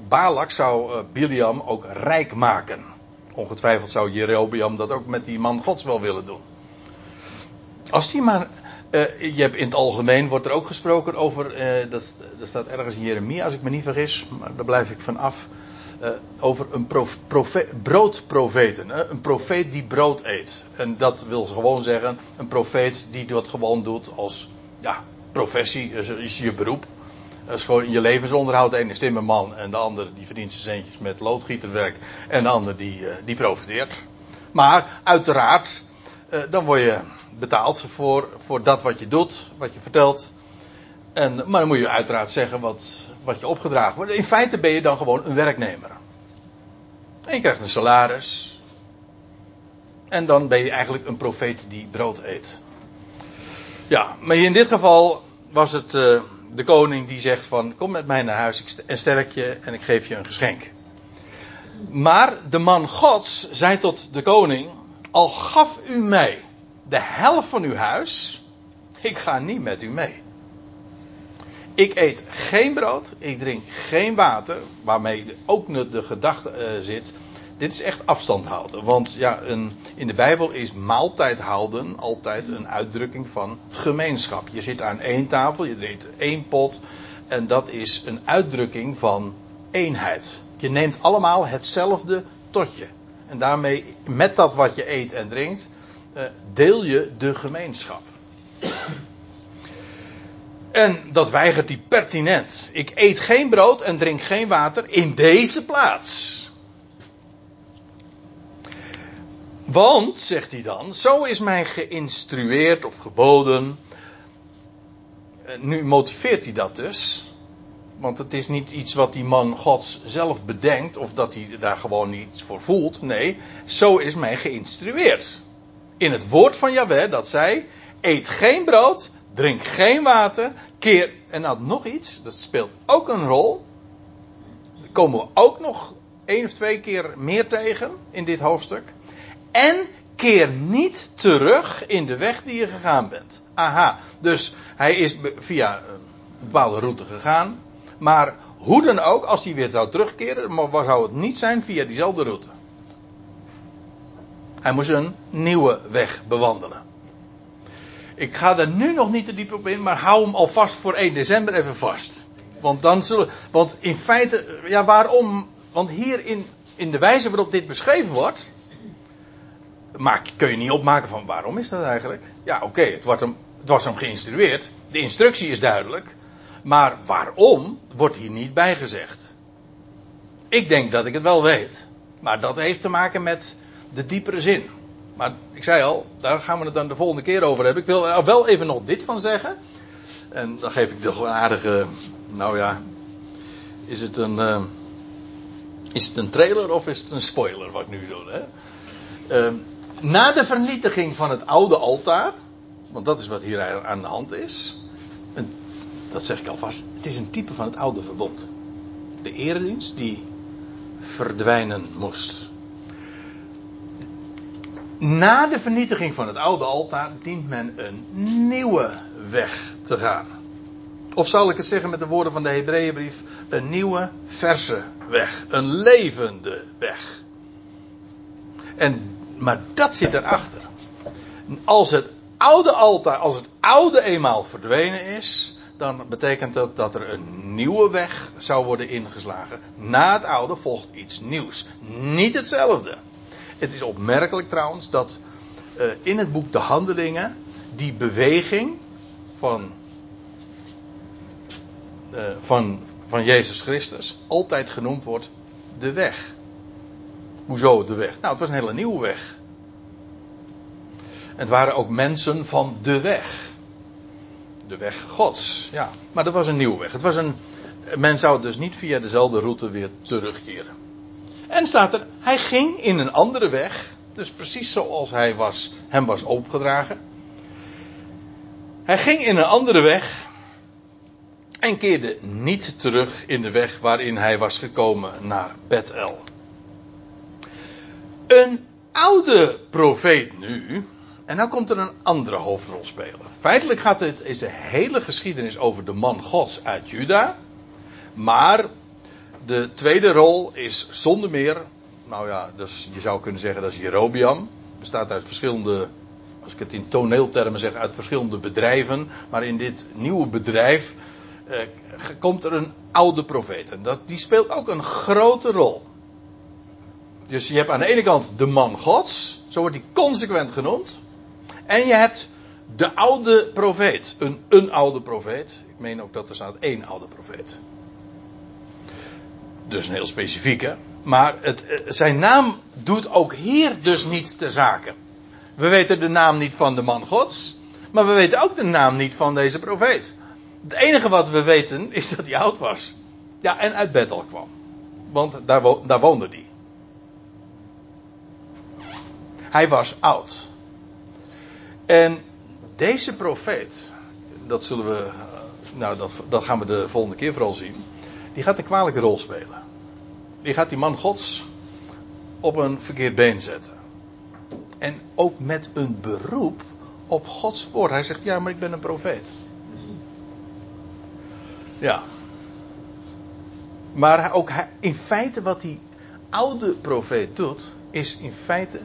Balak zou uh, Biliam ook rijk maken. Ongetwijfeld zou Jerobeam dat ook met die man Gods wel willen doen. Als die maar. Uh, je hebt in het algemeen wordt er ook gesproken over. Uh, dat, dat staat ergens in Jeremia, als ik me niet vergis. Maar daar blijf ik van af. Uh, over een profe, broodprofeten. Een profeet die brood eet. En dat wil gewoon zeggen, een profeet die dat gewoon doet als ja, professie, is, is je beroep. Dat is gewoon je levensonderhoud. De ene is timmerman en de andere die verdient zijn centjes met loodgieterwerk. En de ander die, uh, die profiteert. Maar uiteraard, dan word je betaald voor, voor dat wat je doet, wat je vertelt. En, maar dan moet je uiteraard zeggen wat, wat je opgedragen wordt. In feite ben je dan gewoon een werknemer. En je krijgt een salaris. En dan ben je eigenlijk een profeet die brood eet. Ja, maar in dit geval was het uh, de koning die zegt van kom met mij naar huis en sterk je en ik geef je een geschenk. Maar de man gods zei tot de koning, al gaf u mij de helft van uw huis, ik ga niet met u mee. Ik eet geen brood, ik drink geen water, waarmee ook de gedachte uh, zit. Dit is echt afstand houden. Want ja, een, in de Bijbel is maaltijd houden altijd een uitdrukking van gemeenschap. Je zit aan één tafel, je drinkt één pot. En dat is een uitdrukking van eenheid. Je neemt allemaal hetzelfde totje. En daarmee, met dat wat je eet en drinkt, uh, deel je de gemeenschap. En dat weigert hij pertinent. Ik eet geen brood en drink geen water in deze plaats. Want, zegt hij dan, zo is mij geïnstrueerd of geboden. Nu motiveert hij dat dus. Want het is niet iets wat die man Gods zelf bedenkt of dat hij daar gewoon iets voor voelt. Nee, zo is mij geïnstrueerd. In het woord van Jahweh dat zij eet geen brood drink geen water, keer, en nou nog iets, dat speelt ook een rol. Daar komen we ook nog één of twee keer meer tegen in dit hoofdstuk. En keer niet terug in de weg die je gegaan bent. Aha, dus hij is via een bepaalde route gegaan. Maar hoe dan ook, als hij weer zou terugkeren, zou het niet zijn via diezelfde route. Hij moest een nieuwe weg bewandelen. Ik ga er nu nog niet te diep op in, maar hou hem alvast voor 1 december even vast. Want dan zullen. Want in feite, ja, waarom? Want hier in, in de wijze waarop dit beschreven wordt. Maak, kun je niet opmaken van waarom is dat eigenlijk? Ja, oké, het, het was hem geïnstrueerd. De instructie is duidelijk. Maar waarom wordt hier niet bijgezegd? Ik denk dat ik het wel weet. Maar dat heeft te maken met de diepere zin. Maar ik zei al, daar gaan we het dan de volgende keer over hebben. Ik wil er wel even nog dit van zeggen. En dan geef ik de aardige. Nou ja. Is het een. Uh, is het een trailer of is het een spoiler wat ik nu doe? Hè? Uh, na de vernietiging van het oude altaar. Want dat is wat hier aan de hand is. Dat zeg ik alvast. Het is een type van het oude verbond. De eredienst die verdwijnen moest. Na de vernietiging van het oude altaar dient men een nieuwe weg te gaan. Of zal ik het zeggen met de woorden van de Hebreeënbrief, een nieuwe, verse weg. Een levende weg. En, maar dat zit erachter. Als het oude altaar, als het oude eenmaal verdwenen is, dan betekent dat dat er een nieuwe weg zou worden ingeslagen. Na het oude volgt iets nieuws. Niet hetzelfde. Het is opmerkelijk trouwens dat uh, in het boek De Handelingen die beweging van, uh, van, van Jezus Christus altijd genoemd wordt de weg. Hoezo de weg? Nou, het was een hele nieuwe weg. Het waren ook mensen van de weg. De weg Gods, ja. Maar dat was een nieuwe weg. Het was een, men zou dus niet via dezelfde route weer terugkeren. En staat er, hij ging in een andere weg. Dus precies zoals hij was, hem was opgedragen. Hij ging in een andere weg. En keerde niet terug in de weg waarin hij was gekomen naar Bethel. Een oude profeet nu. En nou komt er een andere hoofdrolspeler. Feitelijk gaat het, is de hele geschiedenis over de man Gods uit Juda. Maar de tweede rol is zonder meer. Nou ja, dus je zou kunnen zeggen dat is Jerobiam. Bestaat uit verschillende. Als ik het in toneeltermen zeg, uit verschillende bedrijven. Maar in dit nieuwe bedrijf eh, komt er een oude profeet. En dat, die speelt ook een grote rol. Dus je hebt aan de ene kant de man Gods, zo wordt hij consequent genoemd. En je hebt de oude profeet, een, een oude profeet. Ik meen ook dat er staat één oude profeet. Dus een heel specifieke. Maar het, eh, zijn naam doet ook hier dus niet ter zake. We weten de naam niet van de man Gods, maar we weten ook de naam niet van deze profeet. Het enige wat we weten is dat hij oud was. Ja, en uit Bethel kwam. Want daar, daar woonde hij. Hij was oud. En deze profeet, dat zullen we, nou dat, dat gaan we de volgende keer vooral zien, die gaat een kwalijke rol spelen. Die gaat die man Gods op een verkeerd been zetten. En ook met een beroep op Gods woord. Hij zegt, ja, maar ik ben een profeet. Ja. Maar ook in feite wat die oude profeet doet, is in feite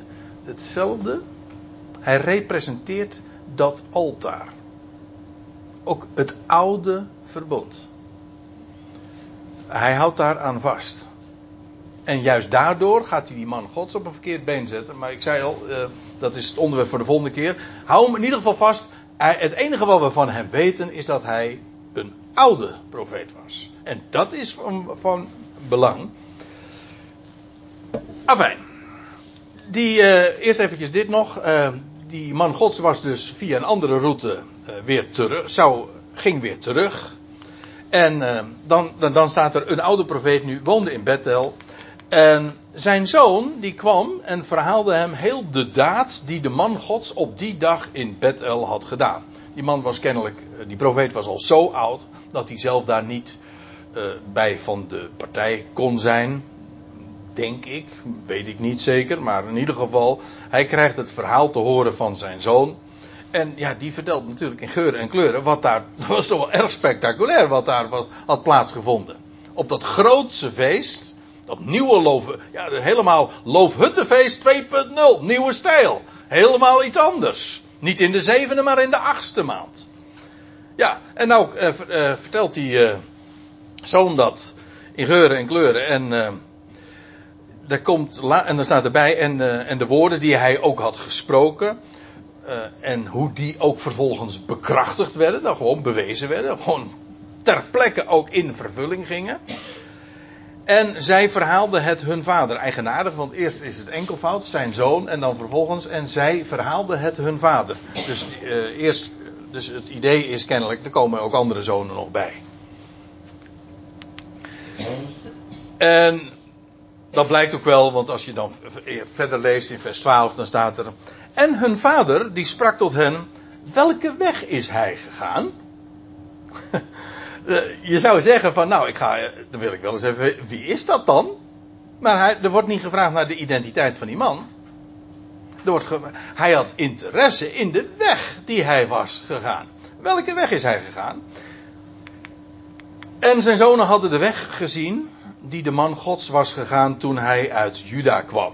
hetzelfde. Hij representeert dat altaar. Ook het oude verbond. Hij houdt daar aan vast. En juist daardoor gaat hij die man gods op een verkeerd been zetten. Maar ik zei al, uh, dat is het onderwerp voor de volgende keer. Hou hem in ieder geval vast. Het enige wat we van hem weten is dat hij een oude profeet was. En dat is van, van belang. Afijn die, uh, eerst eventjes dit nog. Uh, die man gods was dus via een andere route weer terug. Zou, ging weer terug. En dan, dan, dan, staat er een oude profeet nu, woonde in Bethel. En zijn zoon, die kwam en verhaalde hem heel de daad die de man gods op die dag in Bethel had gedaan. Die man was kennelijk, die profeet was al zo oud, dat hij zelf daar niet bij van de partij kon zijn denk ik, weet ik niet zeker, maar in ieder geval, hij krijgt het verhaal te horen van zijn zoon. En ja, die vertelt natuurlijk in geuren en kleuren wat daar, dat was wel erg spectaculair wat daar was, had plaatsgevonden. Op dat grootse feest, dat nieuwe loof, ja, helemaal loofhuttenfeest 2.0, nieuwe stijl. Helemaal iets anders. Niet in de zevende, maar in de achtste maand. Ja, en nou eh, eh, vertelt die eh, zoon dat in geuren en kleuren en daar komt, en dan staat erbij, en, uh, en de woorden die hij ook had gesproken. Uh, en hoe die ook vervolgens bekrachtigd werden, dan gewoon bewezen werden, gewoon ter plekke ook in vervulling gingen. En zij verhaalden het hun vader, eigenaardig, want eerst is het enkelvoud, zijn zoon, en dan vervolgens, en zij verhaalden het hun vader. Dus uh, eerst, dus het idee is kennelijk, er komen ook andere zonen nog bij. En dat blijkt ook wel, want als je dan verder leest in vers 12, dan staat er. En hun vader, die sprak tot hen: Welke weg is hij gegaan? je zou zeggen van, nou, ik ga, dan wil ik wel eens even, wie is dat dan? Maar hij, er wordt niet gevraagd naar de identiteit van die man. Er wordt hij had interesse in de weg die hij was gegaan. Welke weg is hij gegaan? En zijn zonen hadden de weg gezien die de man Gods was gegaan toen hij uit Juda kwam.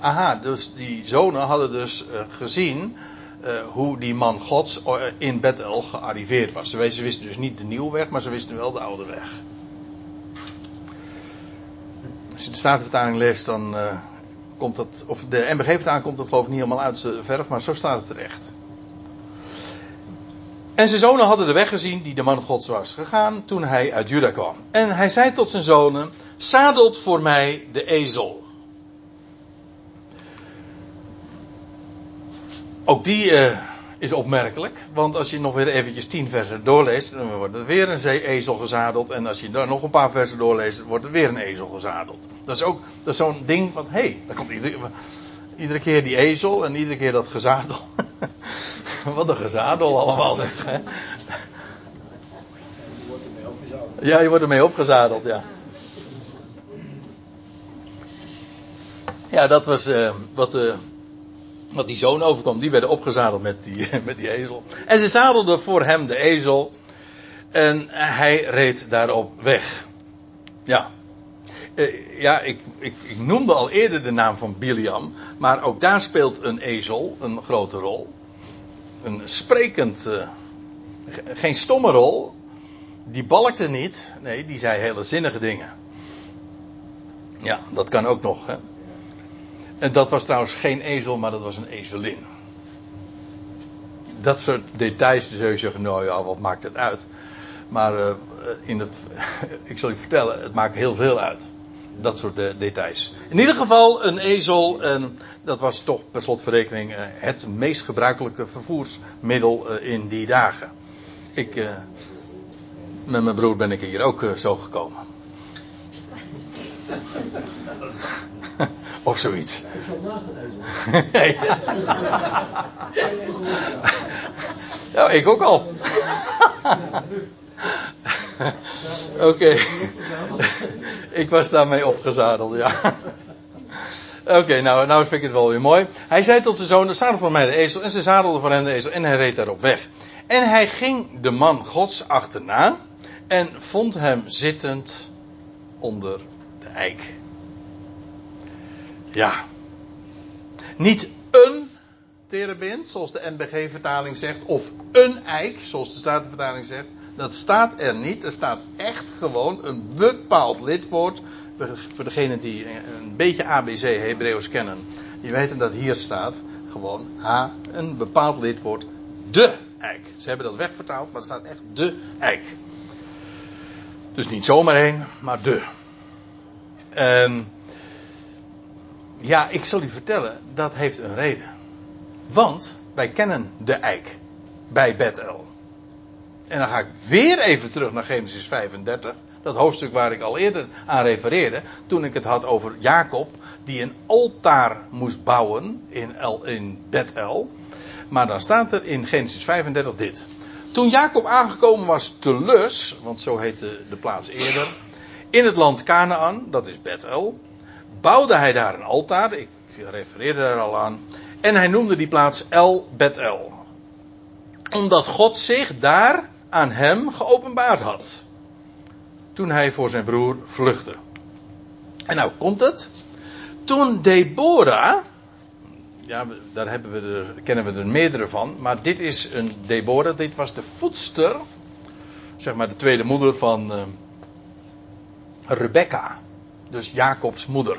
Aha, dus die zonen hadden dus uh, gezien uh, hoe die man Gods uh, in Bethel gearriveerd was. Ze wisten dus niet de nieuwe weg, maar ze wisten wel de oude weg. Als je de Statenvertaling leest, dan komt dat, of de MBG-vertaling komt dat geloof ik niet helemaal uit zijn verf, maar zo staat het terecht. En zijn zonen hadden de weg gezien die de man Gods was gegaan toen hij uit Juda kwam. En hij zei tot zijn zonen, zadelt voor mij de ezel. Ook die uh, is opmerkelijk, want als je nog weer eventjes tien versen doorleest, dan wordt er weer een ezel gezadeld. En als je daar nog een paar versen doorleest, wordt er weer een ezel gezadeld. Dat is ook dat zo'n ding van, hé, hey, komt iedere, keer die ezel en iedere keer dat gezadel. Wat een gezadel allemaal zeg. Hè? Ja, je wordt ermee opgezadeld, ja. Ja, dat was uh, wat, uh, wat die zoon overkwam. Die werden opgezadeld met die, met die ezel. En ze zadelden voor hem de ezel. En hij reed daarop weg. Ja. Uh, ja, ik, ik, ik, noemde al eerder de naam van Biliam. Maar ook daar speelt een ezel een grote rol een sprekend, uh, geen stomme rol. Die balkte niet. Nee, die zei hele zinnige dingen. Ja, dat kan ook nog. Hè? En dat was trouwens geen ezel, maar dat was een ezelin. Dat soort details zul je zeggen, nou ja, wat maakt het uit? Maar uh, in het, ik zal je vertellen, het maakt heel veel uit. Dat soort uh, details. In ieder geval een ezel, en dat was toch per slotverrekening uh, het meest gebruikelijke vervoersmiddel in die dagen. Ik, met mijn broer ben ik hier ook zo gekomen. Of zoiets. Ik zat naast een ezel. ja, ik ook al. Oké. Okay. ik was daarmee opgezadeld, ja. Oké, okay, nou, nou vind ik het wel weer mooi. Hij zei tot zijn zoon, zadel voor mij de ezel. En ze zadelden voor hem de ezel. En hij reed daarop weg. En hij ging de man gods achterna. En vond hem zittend onder de eik. Ja. Niet een terebint, zoals de NBG-vertaling zegt. Of een eik, zoals de Statenvertaling zegt. Dat staat er niet. Er staat echt gewoon een bepaald lidwoord. Voor degenen die een beetje ABC Hebreeuws kennen. Die weten dat hier staat gewoon H, een bepaald lidwoord. De eik. Ze hebben dat wegvertaald, maar er staat echt de eik. Dus niet zomaar één, maar de. En ja, ik zal u vertellen, dat heeft een reden. Want wij kennen de eik bij Bethel. En dan ga ik weer even terug naar Genesis 35. Dat hoofdstuk waar ik al eerder aan refereerde. Toen ik het had over Jacob. Die een altaar moest bouwen in, El, in Bethel. Maar dan staat er in Genesis 35 dit. Toen Jacob aangekomen was te Lus. Want zo heette de plaats eerder. In het land Canaan. Dat is Bethel. Bouwde hij daar een altaar. Ik refereerde daar al aan. En hij noemde die plaats El Bethel. Omdat God zich daar aan hem geopenbaard had. Toen hij voor zijn broer vluchtte. En nou komt het. Toen Deborah. Ja, daar hebben we kennen we er meerdere van. Maar dit is een Deborah. Dit was de voedster. Zeg maar de tweede moeder van uh, Rebecca. Dus Jacobs moeder.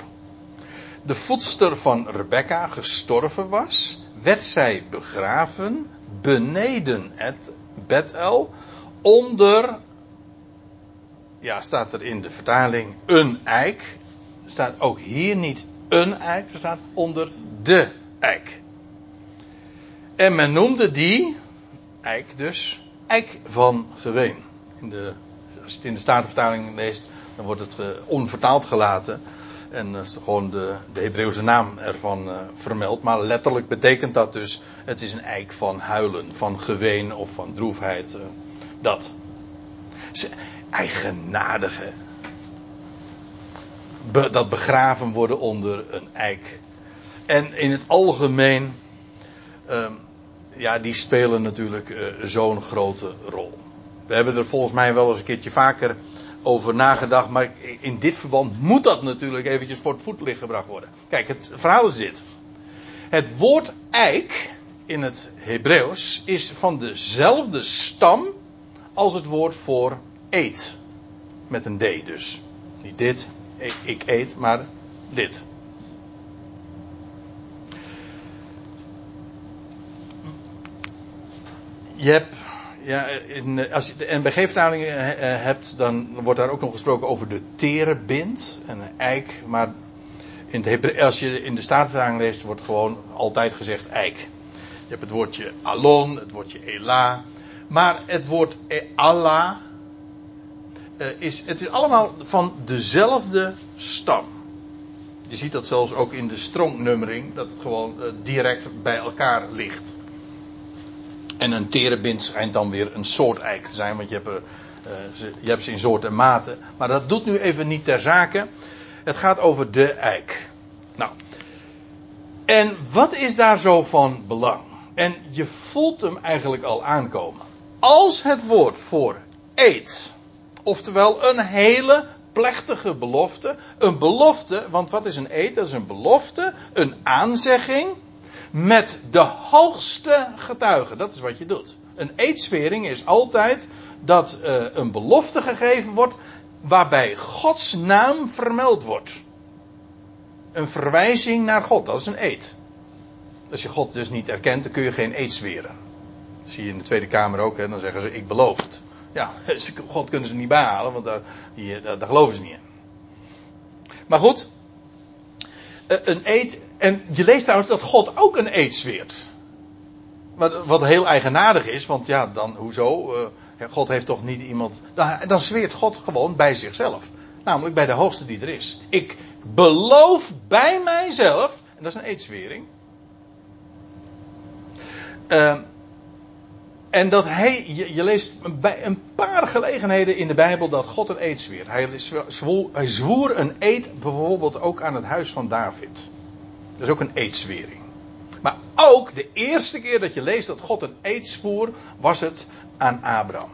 De voedster van Rebecca gestorven was. Werd zij begraven beneden het Bethel onder, ja, staat er in de vertaling een eik. Staat ook hier niet een eik, er staat onder de eik. En men noemde die eik dus eik van geween. In de, als je het in de Statenvertaling leest, dan wordt het uh, onvertaald gelaten. En is gewoon de, de Hebreeuwse naam ervan uh, vermeld. Maar letterlijk betekent dat dus: het is een eik van huilen, van geween of van droefheid. Uh, dat. Eigenadige. Be, dat begraven worden onder een eik. En in het algemeen. Uh, ja, die spelen natuurlijk zo'n grote rol. We hebben er volgens mij wel eens een keertje vaker over nagedacht, maar in dit verband moet dat natuurlijk eventjes voor het voetlicht gebracht worden. Kijk, het verhaal is dit. Het woord eik in het Hebreeuws is van dezelfde stam als het woord voor eet. Met een D dus. Niet dit, ik eet, maar dit. Je hebt, ja, in, als je de NBG-vertaling eh, eh, hebt, dan wordt daar ook nog gesproken over de terebint, een eik. Maar in het als je in de Statenvertaling leest, wordt gewoon altijd gezegd eik. Je hebt het woordje alon, het woordje ela. Maar het woord Allah uh, is, het is allemaal van dezelfde stam. Je ziet dat zelfs ook in de strongnummering, dat het gewoon direct bij elkaar ligt. En een terebint schijnt dan weer een soort eik te zijn, want je hebt, er, uh, je hebt ze in soorten en maten. Maar dat doet nu even niet ter zake. Het gaat over de eik. Nou. En wat is daar zo van belang? En je voelt hem eigenlijk al aankomen. Als het woord voor eet, oftewel een hele plechtige belofte, een belofte, want wat is een eed? Dat is een belofte, een aanzegging met de hoogste getuigen. Dat is wat je doet. Een eedswering is altijd dat uh, een belofte gegeven wordt waarbij Gods naam vermeld wordt. Een verwijzing naar God, dat is een eed. Als je God dus niet erkent, dan kun je geen eed zweren. Zie je in de Tweede Kamer ook, hè? dan zeggen ze: Ik beloof het. Ja, God kunnen ze niet bijhalen, want daar, daar, daar geloven ze niet in. Maar goed, eh, een eed. En je leest trouwens dat God ook een eed zweert. Wat, wat heel eigenaardig is, want ja, dan hoezo? Uh, God heeft toch niet iemand. Dan, dan zweert God gewoon bij zichzelf. Namelijk bij de hoogste die er is. Ik beloof bij mijzelf. En dat is een eedswering. Uh, en dat hij, je, je, leest bij een paar gelegenheden in de Bijbel dat God een eed zweert. Hij, zwoer, hij zwoer een eed bijvoorbeeld ook aan het huis van David. Dat is ook een eedswering. Maar ook de eerste keer dat je leest dat God een eed was het aan Abraham.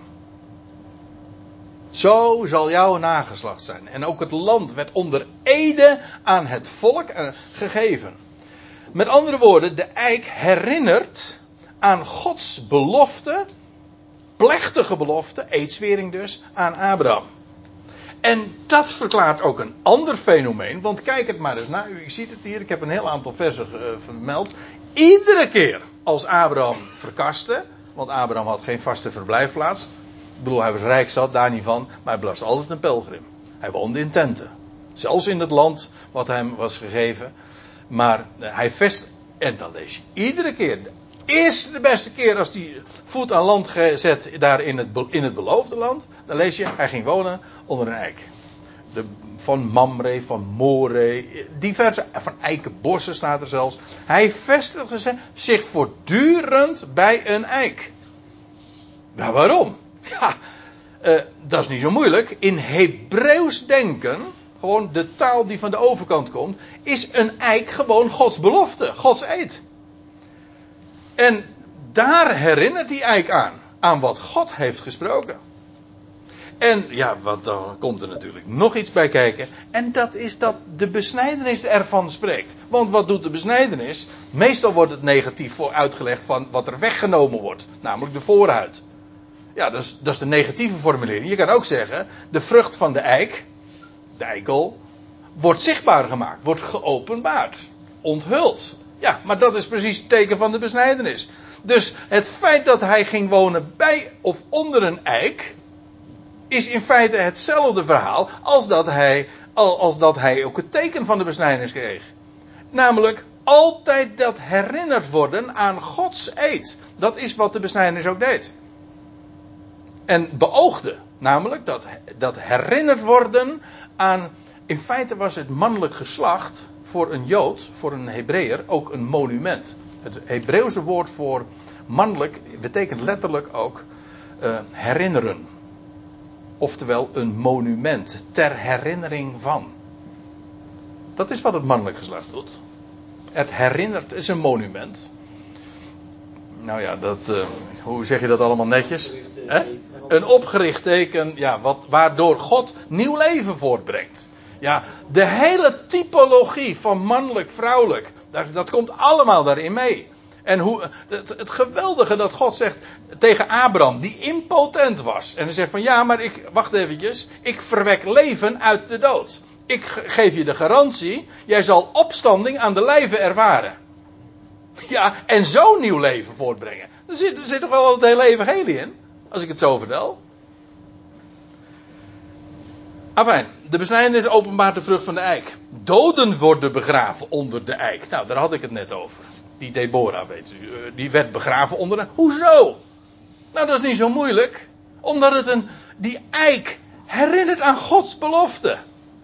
Zo zal jouw nageslacht zijn. En ook het land werd onder ede aan het volk eh, gegeven. Met andere woorden, de eik herinnert aan Gods belofte, plechtige belofte, eedswering dus, aan Abraham. En dat verklaart ook een ander fenomeen, want kijk het maar eens naar. U ziet het hier, ik heb een heel aantal versen uh, vermeld. Iedere keer als Abraham verkaste, want Abraham had geen vaste verblijfplaats. Ik bedoel, hij was rijk zat, daar niet van, maar hij was altijd een pelgrim. Hij woonde in tenten. Zelfs in het land wat hem was gegeven. Maar uh, hij vest, en dan lees je iedere keer, eerste de beste keer als hij voet aan land gezet daar in het, in het beloofde land, dan lees je, hij ging wonen onder een eik. De, van Mamre, van More, diverse, van eikenbossen staat er zelfs. Hij vestigde zich voortdurend bij een eik. Nou, waarom? Ja, uh, dat is niet zo moeilijk. In Hebreeuws denken, gewoon de taal die van de overkant komt, is een eik gewoon Gods belofte, Gods eed. En daar herinnert die eik aan. Aan wat God heeft gesproken. En ja, wat, dan komt er natuurlijk nog iets bij kijken. En dat is dat de besnijdenis ervan spreekt. Want wat doet de besnijdenis? Meestal wordt het negatief voor uitgelegd van wat er weggenomen wordt. Namelijk de voorhuid. Ja, dat is, dat is de negatieve formulering. Je kan ook zeggen, de vrucht van de eik, de eikel, wordt zichtbaar gemaakt. Wordt geopenbaard. Onthuld. Ja, maar dat is precies het teken van de besnijdenis. Dus het feit dat hij ging wonen bij of onder een eik. is in feite hetzelfde verhaal als dat hij, als dat hij ook het teken van de besnijdenis kreeg. Namelijk altijd dat herinnerd worden aan Gods eed. Dat is wat de besnijdenis ook deed. En beoogde. Namelijk dat, dat herinnerd worden aan. In feite was het mannelijk geslacht voor een Jood, voor een Hebreeër, ook een monument. Het Hebreeuwse woord voor mannelijk betekent letterlijk ook uh, herinneren. Oftewel een monument ter herinnering van. Dat is wat het mannelijk geslacht doet. Het herinnert, is een monument. Nou ja, dat, uh, hoe zeg je dat allemaal netjes? Een opgericht teken, ja, wat, waardoor God nieuw leven voortbrengt. Ja, de hele typologie van mannelijk, vrouwelijk, dat, komt allemaal daarin mee. En hoe, het, het, geweldige dat God zegt tegen Abraham, die impotent was. En hij zegt van ja, maar ik, wacht eventjes, ik verwek leven uit de dood. Ik geef je de garantie, jij zal opstanding aan de lijve ervaren. Ja, en zo'n nieuw leven voortbrengen. Er zit, er zit toch wel het hele evangelie in, als ik het zo vertel. Afijn, de besnijdenis openbaart de vrucht van de eik. Doden worden begraven onder de eik. Nou, daar had ik het net over. Die Deborah, weet u, eh, die werd begraven onder de... Hoezo? Nou, dat is niet zo moeilijk. Omdat het een... Die eik herinnert aan Gods belofte.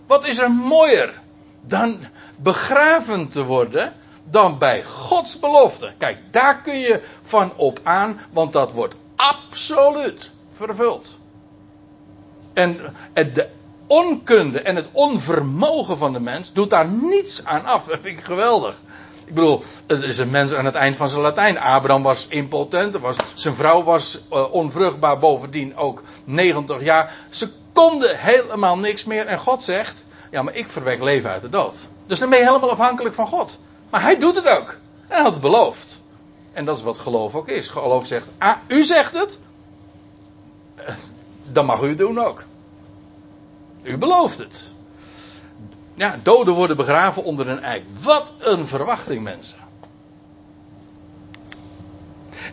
Wat is er mooier dan begraven te worden dan bij Gods belofte? Kijk, daar kun je van op aan, want dat wordt absoluut vervuld. En de onkunde en het onvermogen van de mens doet daar niets aan af. Dat vind ik geweldig. Ik bedoel, het is een mens aan het eind van zijn Latijn. Abraham was impotent, was, zijn vrouw was uh, onvruchtbaar, bovendien ook 90 jaar. Ze konden helemaal niks meer. En God zegt: Ja, maar ik verwek leven uit de dood. Dus dan ben je helemaal afhankelijk van God. Maar hij doet het ook. Hij had het beloofd. En dat is wat geloof ook is. Geloof zegt: Ah, u zegt het. Eh, dan mag u het doen ook. U belooft het. Ja, doden worden begraven onder een eik. Wat een verwachting, mensen.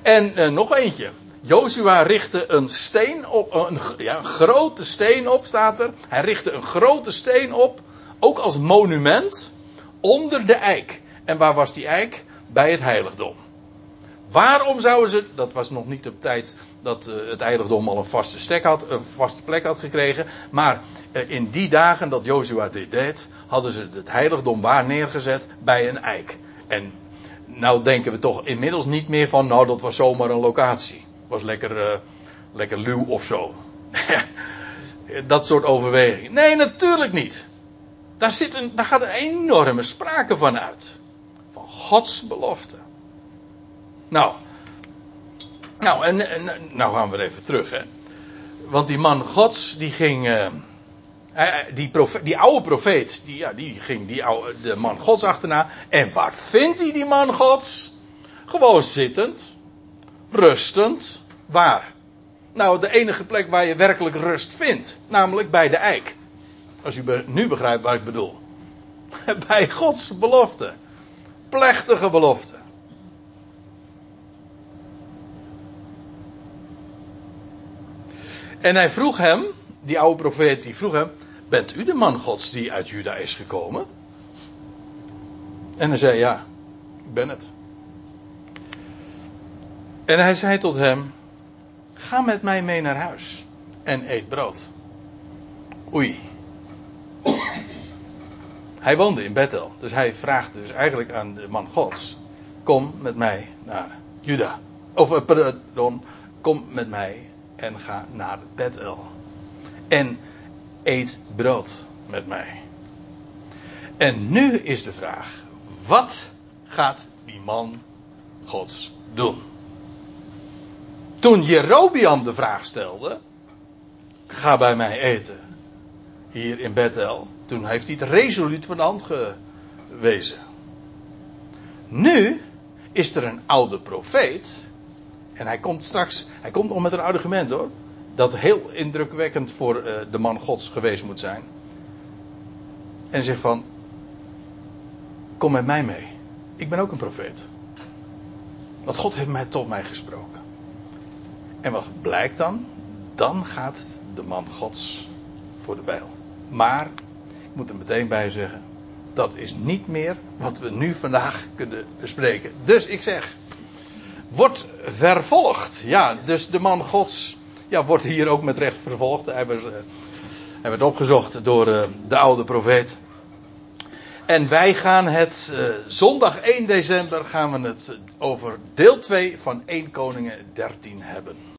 En uh, nog eentje. Jozua richtte een steen op, een, ja, een grote steen op, staat er. Hij richtte een grote steen op, ook als monument, onder de eik. En waar was die eik? Bij het heiligdom. Waarom zouden ze, dat was nog niet op tijd dat uh, het heiligdom al een vaste, stek had, een vaste plek had gekregen. Maar uh, in die dagen dat Jozua dit deed, hadden ze het heiligdom waar neergezet bij een eik. En nou denken we toch inmiddels niet meer van, nou dat was zomaar een locatie. Was lekker, uh, lekker luw of zo. dat soort overwegingen. Nee, natuurlijk niet. Daar, zit een, daar gaat een enorme sprake van uit. Van Gods belofte. Nou, nou, en, en nou gaan we even terug, hè. Want die man Gods, die ging. Uh, die, die oude profeet, die, ja, die ging die oude, de man Gods achterna. En waar vindt hij die man Gods? Gewoon zittend, rustend. Waar? Nou, de enige plek waar je werkelijk rust vindt, namelijk bij de eik. Als u nu begrijpt wat ik bedoel. Bij Gods belofte. Plechtige belofte. En hij vroeg hem, die oude profeet, die vroeg hem: Bent u de man Gods die uit Juda is gekomen? En hij zei: Ja, ik ben het. En hij zei tot hem: Ga met mij mee naar huis en eet brood. Oei. Hij woonde in Bethel, dus hij vraagt dus eigenlijk aan de man Gods: Kom met mij naar Juda. Of eh, pardon, kom met mij en ga naar Bethel. En eet brood met mij. En nu is de vraag: wat gaat die man Gods doen? Toen Jerobiam de vraag stelde: ga bij mij eten. Hier in Bethel. Toen heeft hij het resoluut van de hand gewezen. Nu is er een oude profeet en hij komt straks, hij komt nog met een argument hoor. Dat heel indrukwekkend voor uh, de man Gods geweest moet zijn. En zegt van, kom met mij mee. Ik ben ook een profeet. Want God heeft mij tot mij gesproken. En wat blijkt dan? Dan gaat de man Gods voor de bijl. Maar, ik moet er meteen bij zeggen, dat is niet meer wat we nu vandaag kunnen bespreken. Dus ik zeg, wordt vervolgd. Ja, dus de man Gods ja, wordt hier ook met recht vervolgd. Hij hij werd opgezocht door uh, de oude profeet. En wij gaan het uh, zondag 1 december gaan we het over deel 2 van 1 Koningen 13 hebben.